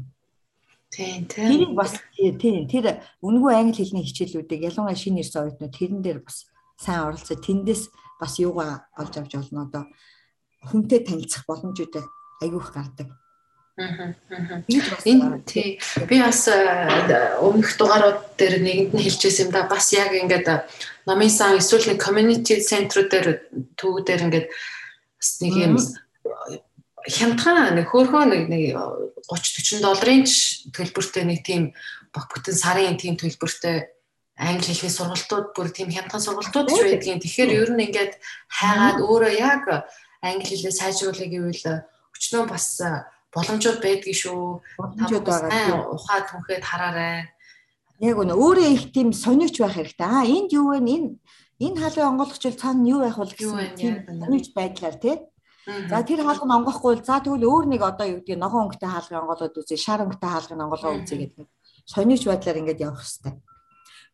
Тийм тийм. Тэр бас тийм тэр үнгүй англи хэлний хичээлүүдийг ялангуяа шинэ ирсэн оюутнууд тэрэн дээр бас сайн оролцоо. Тэндээс бас юугаа олж авч болно одоо? Хүнтэй танилцах боломжууд айгүйх гардаг. Энэ тий. Би бас э, өмнөх дугаарууд дээр нэгэнд нь хэлчихсэн юм да. Бас яг ингээд э, номын сан эсвэл нэг community center дээр түүгээр ингээд бас нэг юм хямдхан нэг хөөрхөө нэг нэг 30 40 долларын төлбөртэй нэг тийм бүтэн сарын тийм төлбөртэй англи хэлний сургалтууд бүр тийм хямдхан сургалтууд ч байдгийн. Тэгэхээр ер нь ингээд хайгаад өөрөө яг англи хэлээ сайжруулах гэвэл өчнөө бас боломжууд байдгийг шүү. Боломжууд байгаа. Ухаад түнхэд хараарай. Яг үнэ өөрөө их тийм сонирч байх хэрэгтэй. Аа энд юу вэ? Энэ Энэ хаалгыг онгойлгоч бол цаана юу байх вэ гэсэн тийм нэг байдлаар тий. За тэр хаалга нь онгохгүй бол за тэгвэл өөр нэг одоо юу гэдэг ногоон өнгөтэй хаалгыг онгойлгоод үзье, шар өнгөтэй хаалгыг онгойлгоод үзье гэдэг сониуч байдлаар ингээд явах хэрэгтэй.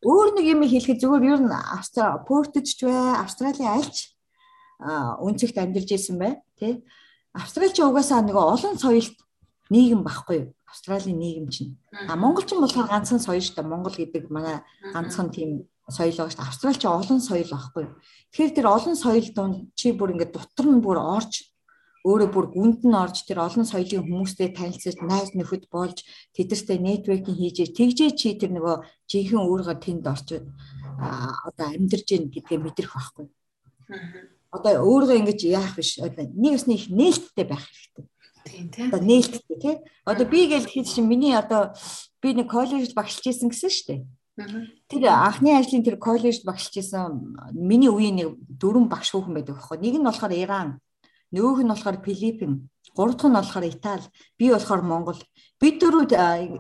Өөр нэг юм хэлэхэд зүгээр ер нь Портж ч бай, Австралийн альч үнцэгт амьдарч ирсэн бай, тий. Австралич угаасаа нэг олон соёлт нийгэм багхгүй юу? Австралийн нийгэм чинь. А монголчин болохоор ганцхан соёл шүү дээ. Монгол гэдэг манай ганцхан тийм соёл байгаа шүү дээ. Австралич олон соёл багхгүй юу? Тэгэхээр тэр олон соёл донд чи бүр ингээд дотор нь бүр орж өөрөө бүр гүнд нь орж тэр олон соёлын хүмүүстэй танилцаж найз нөхөд болж тэдэртэй нэтворкинг хийж тэгжээ чи тэр нөгөө жинхэнэ өөргөө тэнд орч одоо амьдарч гин гэдгээ мэдрэх байхгүй. Одоо өөргөө ингэж яах биш. Нэг өсний их нээлттэй байх хэрэгтэй. Тийм тийм. Одоо нээлттэй тий. Одоо би гэл хэд чинь миний одоо би нэг коллежид багшилж исэн гэсэн шүү дээ. Тэр анхны ажлын тэр коллежид багшилж исэн миний үеийн нэг дөрвөн багш хүүхэн байдаг байхгүй. Нэг нь болохоор Иран, нөгөөх нь болохоор Филиппин, гурав дахь нь болохоор Итали, би болохоор Монгол. Бид дөрөв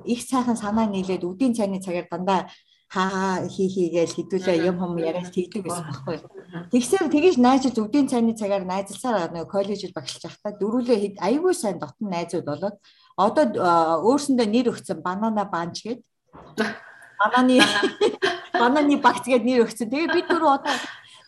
их сайхан санаа нийлээд үдийн цайны цагаар дандаа хаа хий хийгээл хэдүүлээ юм хум яриад тэгдэг байсан байхгүй. Тэгсээр тэгэж найзууд өвдийн цайны цагаар найзалсаар нэг коллежид багшилж байхдаа дөрүлээ айгүй сайн дотн найзууд болоод одоо өөрсөндөө нэр өгсөн банана банч гээд бананы бананы багц гээд нэр өгсөн. Тэгээ бид дөрөв одоо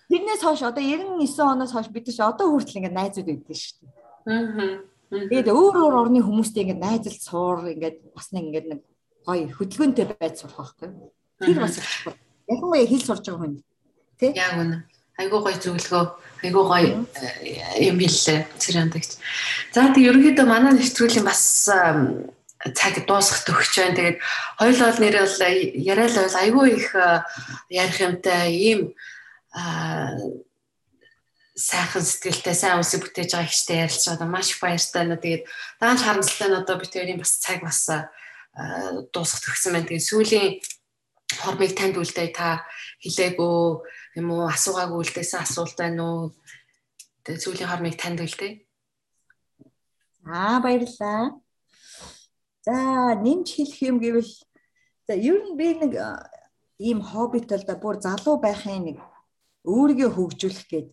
тэрнээс хойш одоо 99 оноос хойш бид ч одоо хүртэл ингээд найзууд байдаг шүү дээ. Аа. Тэгээд өөр өөр орны хүмүүстэй ингээд найзалт суур ингээд бас нэг ингээд нэг гоё хөдөлгөөнтэй байж сурах байхгүй. Тэр бас чухал. Ялангуяа хэл сурж байгаа хүн. Тэ? Яг үнэ. Айгуу гоё зөвлөгөө, айгуу гоё э, юм хэллээ цэрандагч. За тэг ерөнхийдөө манай нэвтрүүлгийн бас цаг дуусах төгсөж байна. Тэгээд хоёул бол нэр бол яриа л бол айгүй их ярих юмтай ийм сайхан сэтгэлтэй сайн үсэг бүтээж байгаа ихтэй ярилж байгаа маш их баяртай байна. Тэгээд даанч харамсалтай бид хоёрын бас цаг бас дуусах төгссөн байна. Тэгээд сүүлийн хормыг танд үлдээ та хэлээгөө юм уу асуугаагүй үлдээсэн асуулт байна уу? Тэгээ сүүлийн хормыг танд үлдээ. Аа баярлалаа. За нэмж хэлэх юм гэвэл за ер нь би нэг ийм хоббит л да бүр залуу байхын нэг өөрийгөө хөгжүүлэх гээд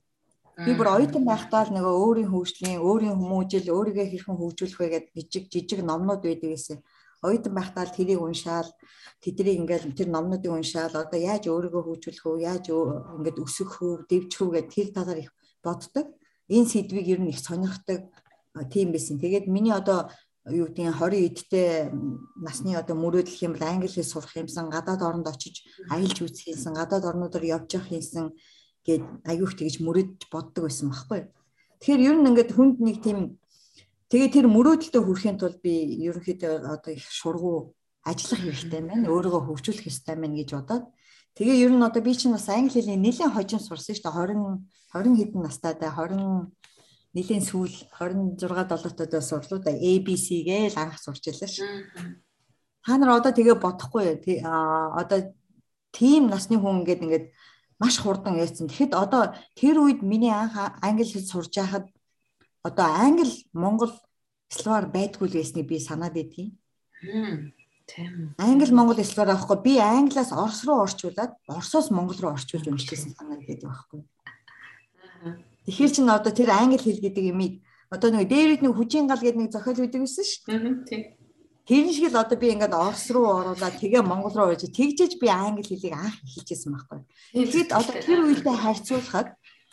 би бүр оюутан байхдаа л нөгөө өөрийн хөгжлийн, өөрийн хүмүүжил, өөрийгөө хэрхэн хөгжүүлэх вэ гэдэг жижиг жижиг номнууд байдаг гэсэн оюутан байхдаа тэрийг уншаал тэднийг ингээл тэр номнуудыг уншаал одоо яаж өөрийгөө хөгжүүлэх үү яаж ингээд өсөх үү дэвжих үү гэдэг тэр талаар их боддог. Энэ сэдвийг ер нь их сонирхдаг тийм байсан. Тэгээд миний одоо юу гэдгийг 20 эдтэй насны одоо мөрөөдөл юм бол англи хэл сурах юмсан гадаад оронд очиж аялж үзэх юмсан гадаад орнуудаар явж явах юмсан гэд аюух тэгж мөрөдж боддог байсан байхгүй. Тэгэхээр ер нь ингээд хүнд нэг тийм Тэгээ тэр мөрөөдөлтөд хүрэхин тулд би ерөнхийдөө одоо их шургуу ажиллах хэрэгтэй байна. Өөрийгөө хөгжүүлэх хэрэгтэй байна гэж бодоод тэгээ ер нь одоо би чинь бас англи хэлний нэлээд хожим сурсан шүү дээ. 20 20 хэдэн настайдаа 20 нэлийн сүүл 26 7 таад сурлуу да ABC гээл анх сурч илаа ш. Та нар одоо тэгээ бодохгүй а одоо тийм насны хүн ингээд ингээд маш хурдан яйцсан. Тэгэхэд одоо тэр үед миний анх англи хэл сурж байхад одоо англи монгол словаар байдгүй л байсныг би санаад байдгийн. Тийм. Англи монгол словаар авахгүй би англиас орос руу орчуулад орсоос монгол руу орчуулж уншижсэн санаад байдаг байхгүй. Тэгэхээр чин одоо тэр англи хэл гэдэг имийг одоо нэг Дэвид нэг хүчин гал гэдэг нэг зохиол үүдэг гэсэн шүү дээ. Тийм. Тэр шиг л одоо би ингээд орос руу оруулаад тэгээ монгол руу орж тэгжээж би англи хэлийг анх хэлчихсэн байхгүй. Тэгэхэд одоо тэр үедээ харьцуулахад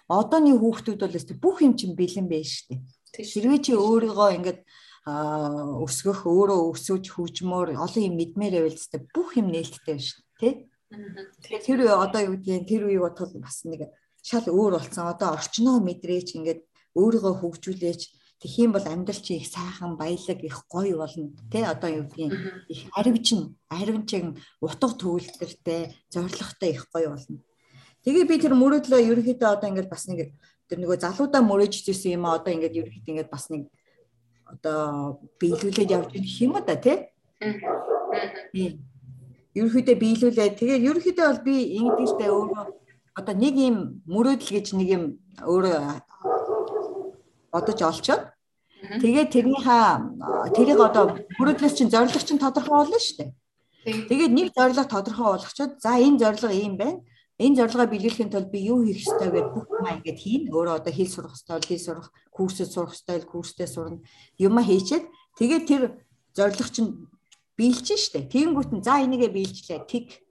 одооний хүүхдүүд бол өстө бүх юм чинь бэлэн байж штэ. Хэрвээ чи өөрийгөө ингээд өсгөх, өөрөө өсөж хөгжмөр олон юм мэдмээр байвал өстө бүх юм нээлттэй байна штэ, тий? Тэгэхээр тэр одоо юу гэдгийг тэр үеийг бодвол бас нэг шал өөр болсон. Одоо орчноо мэдрээч ингээд өөрийгөө хөгжүүлээч Юм бол амьдрал чи их сайхан баялаг их гоё болно тий одоо юу гэдгийг их аривчин аривчин утга төвлөртэй зоригтой их гоё болно. Тэгээ би тэр мөрөөдлөө ерөнхийдөө одоо ингээд бас нэг тэр нөгөө залуудаа мөрөөж ирсэн юм а одоо ингээд ерөнхийдөө ингээд бас нэг одоо биелүүлээд явж ирэх юм да тий. Ерөнхийдөө биелүүлээд тэгээ ерөнхийдөө бол би ингэдэгтэй өөрөө одоо нэг юм мөрөөдөл гэж нэг юм өөрөө бодож олцоод тэгээ тэрнийхээ тэрийг одоо мөрөөдлөөс чинь зорилго чинь тодорхой болно шүү дээ. Тэгээд нэг зорилго тодорхой болгочоод за энэ зорилго ийм байна энэ зорилгоо биелүүлэхийн тулд би юу хийх ёстой гэдээ бүх юм ингэж хийн. Өөрөө одоо хэл сурах ёстой хэл сурах, курсэд сурах ёстой бол курстэй сурна. Юма хийчихэд тэгээд тэр зорилго чинь биелж штэ. Тэгэнгүүт нь за энийгээ биелжлээ. Тэг.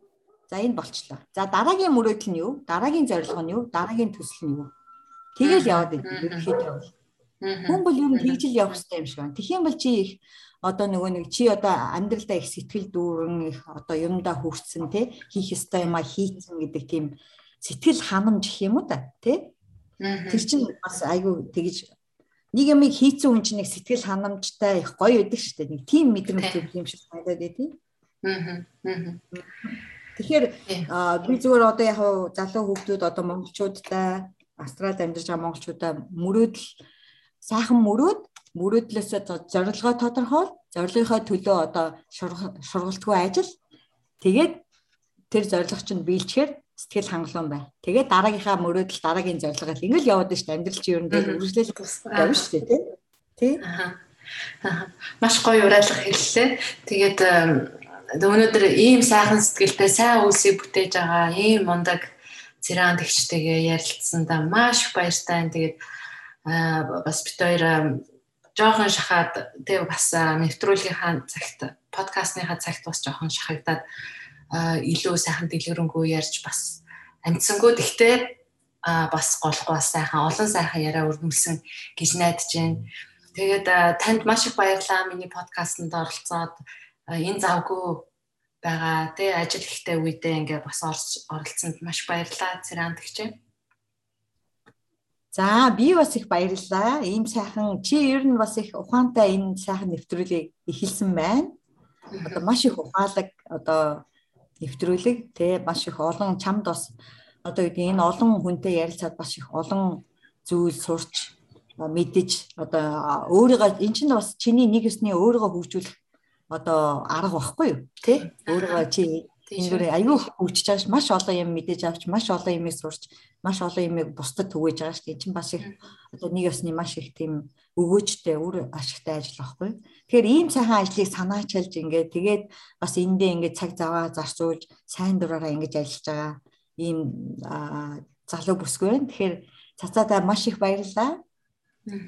За энэ болчлоо. За дараагийн мөрөөдөл нь юу? Дараагийн зорилго нь юу? Дараагийн төсөл нь юу? Тэгэл яваад идэв. Ерөнхийдөө. Хүн бол нь тэгж л явах хэрэгтэй юм шиг байна. Тэгэх юм бол чи их одоо нөгөө нэг чи одоо амьдралдаа их сэтгэл дүүрэн их одоо юмдаа хүрсэн те хийх ёстой юмаа хийцэн гэдэг тийм сэтгэл ханамж гэх юм уу та те тэр чинь бас айгүй тэгж нэг юм хийцэн хүн чинь нэг сэтгэл ханамжтай их гоё байдаг шүү дээ нэг тийм мэдрэмж төрөх юм шиг санагдаад байдیں۔ Аа. Тэгэхээр би зүгээр одоо яг залуу хүүхдүүд одоо монголчуудтай австралид амьдарч байгаа монголчуудаа мөрөөдөл сайхан мөрөөд мөрөөдлөөсөө зорилгоо тодорхойл, зорилгынхоо төлөө одоо шургалтгүй ажил. Тэгээд тэр зорилго чинь биелчээр сэтгэл хангалуун бай. Тэгээд дараагийнхаа мөрөөдөл дараагийн зорилгоо ингээл яваад шүү дээ. Амьдрал чинь ер нь дээр үргэлжлэл явна шүү дээ, тий? Тий? Аа. Маш гоё уриалга хэллээ. Тэгээд өнөөдөр ийм сайхан сэтгэлтэй сайн үйлсийг бүтээж байгаа ийм мундаг цэран тэгчтэйгээ ярилцсандаа маш баяртай. Тэгээд бас бит хоёр жоохон шахаад тэг бас нэвтрүүлгийнхаа цагт подкастныхаа цагт бас жоохон шахагдаад илүү сайхан дэлгэрэнгүй ярьж бас амтсангууд ихтэй голох бас сайхан олон сайхан яриа өрнүүлсэн гэж найдаж байна. Тэгээд танд маш их баярлалаа миний подкастт оролцоод энэ завгүй байгаа тий ажил ихтэй үедээ ингээ бас оролцсонд маш баярлалаа Цэрант гिचээ. За би бас их баярлалаа. Ийм сайхан чи ер нь бас их ухаантай энэ сайхан нэвтрүүлгийг эхэлсэн байна. Одоо маш их ухаалаг одоо нэвтрүүлэг те маш их олон чамд бас одоо энэ олон хүнтэй ярилцаад бас их олон зүйл сурч мэдэж одоо өөрийгөө эн чинь бас чиний нэг ёсны өөрийгөө хөгжүүлэх одоо арга багхгүй юу тий өөрийгөө чи Тэнгүүрээ аюу хөгжиж байгаа ш маш олон юм мэдээж авч маш олон юмыг сурч маш олон юмыг бусдад түгээж байгаа ш. Энд чинь бас их одоо нэг ёсны маш их тийм өгөөжтэй үр ашигтай ажил байхгүй. Тэгэхээр ийм сайхан ажлыг санаачилж ингээд тэгээд бас эндээ ингээд цаг заваа зарцуулж сайн дураараа ингэж ажиллаж байгаа ийм залуу бүсгүй байна. Тэгэхээр цацаатаа маш их баярлалаа.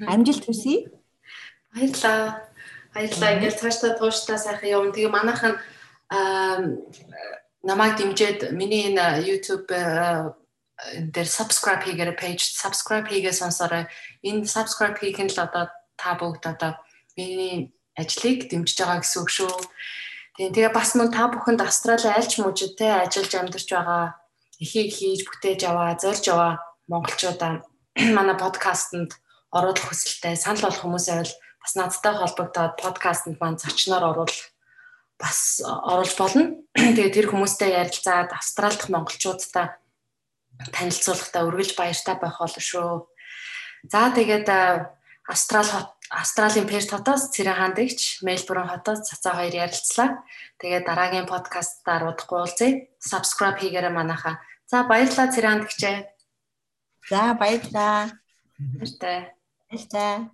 Амжилт хүсье. Баярлалаа. Баярлалаа. Ингээд цаашдаа тууштай сайхан явна. Тэгээ манайхан намайг дэмжиж миний энэ YouTube дээр subscribe хийгээрэй page subscribe хийгээ сонсорой. Энэ subscribe хийх нь л одоо та бүгд одоо миний ажлыг дэмжиж байгаа гэсэн үг шүү. Тийм тэгээ бас мөн та бүхэнд Австрали альч мужидтэй ажиллаж амьдарч байгаа эхийг хийж бүтээж аваа, зорж аваа монголчуудаа манай подкастэнд оруулах хүсэлтэй санал болох хүмүүсээ бол бас надтай холбогдоод подкастэнд маань зочноор оруулах бас оруулж болно. Тэгээ тэр хүмүүстэй ярилцаад Австрали дахь монголчуудтай танилцуулахдаа үргэлж баяртай байх болно шүү. За тэгээд Австрали Австралийн Перт хотоос Цэрэн хандагч, Мельбурн хотоос цацаа хоёр ярилцлаа. Тэгээд дараагийн подкастаар удахгүй уулзъя. Subscribe хийгээрэй манайхаа. За баярлалаа Цэрэн хандагчээ. За баярлалаа. Баяртай. Баяртай.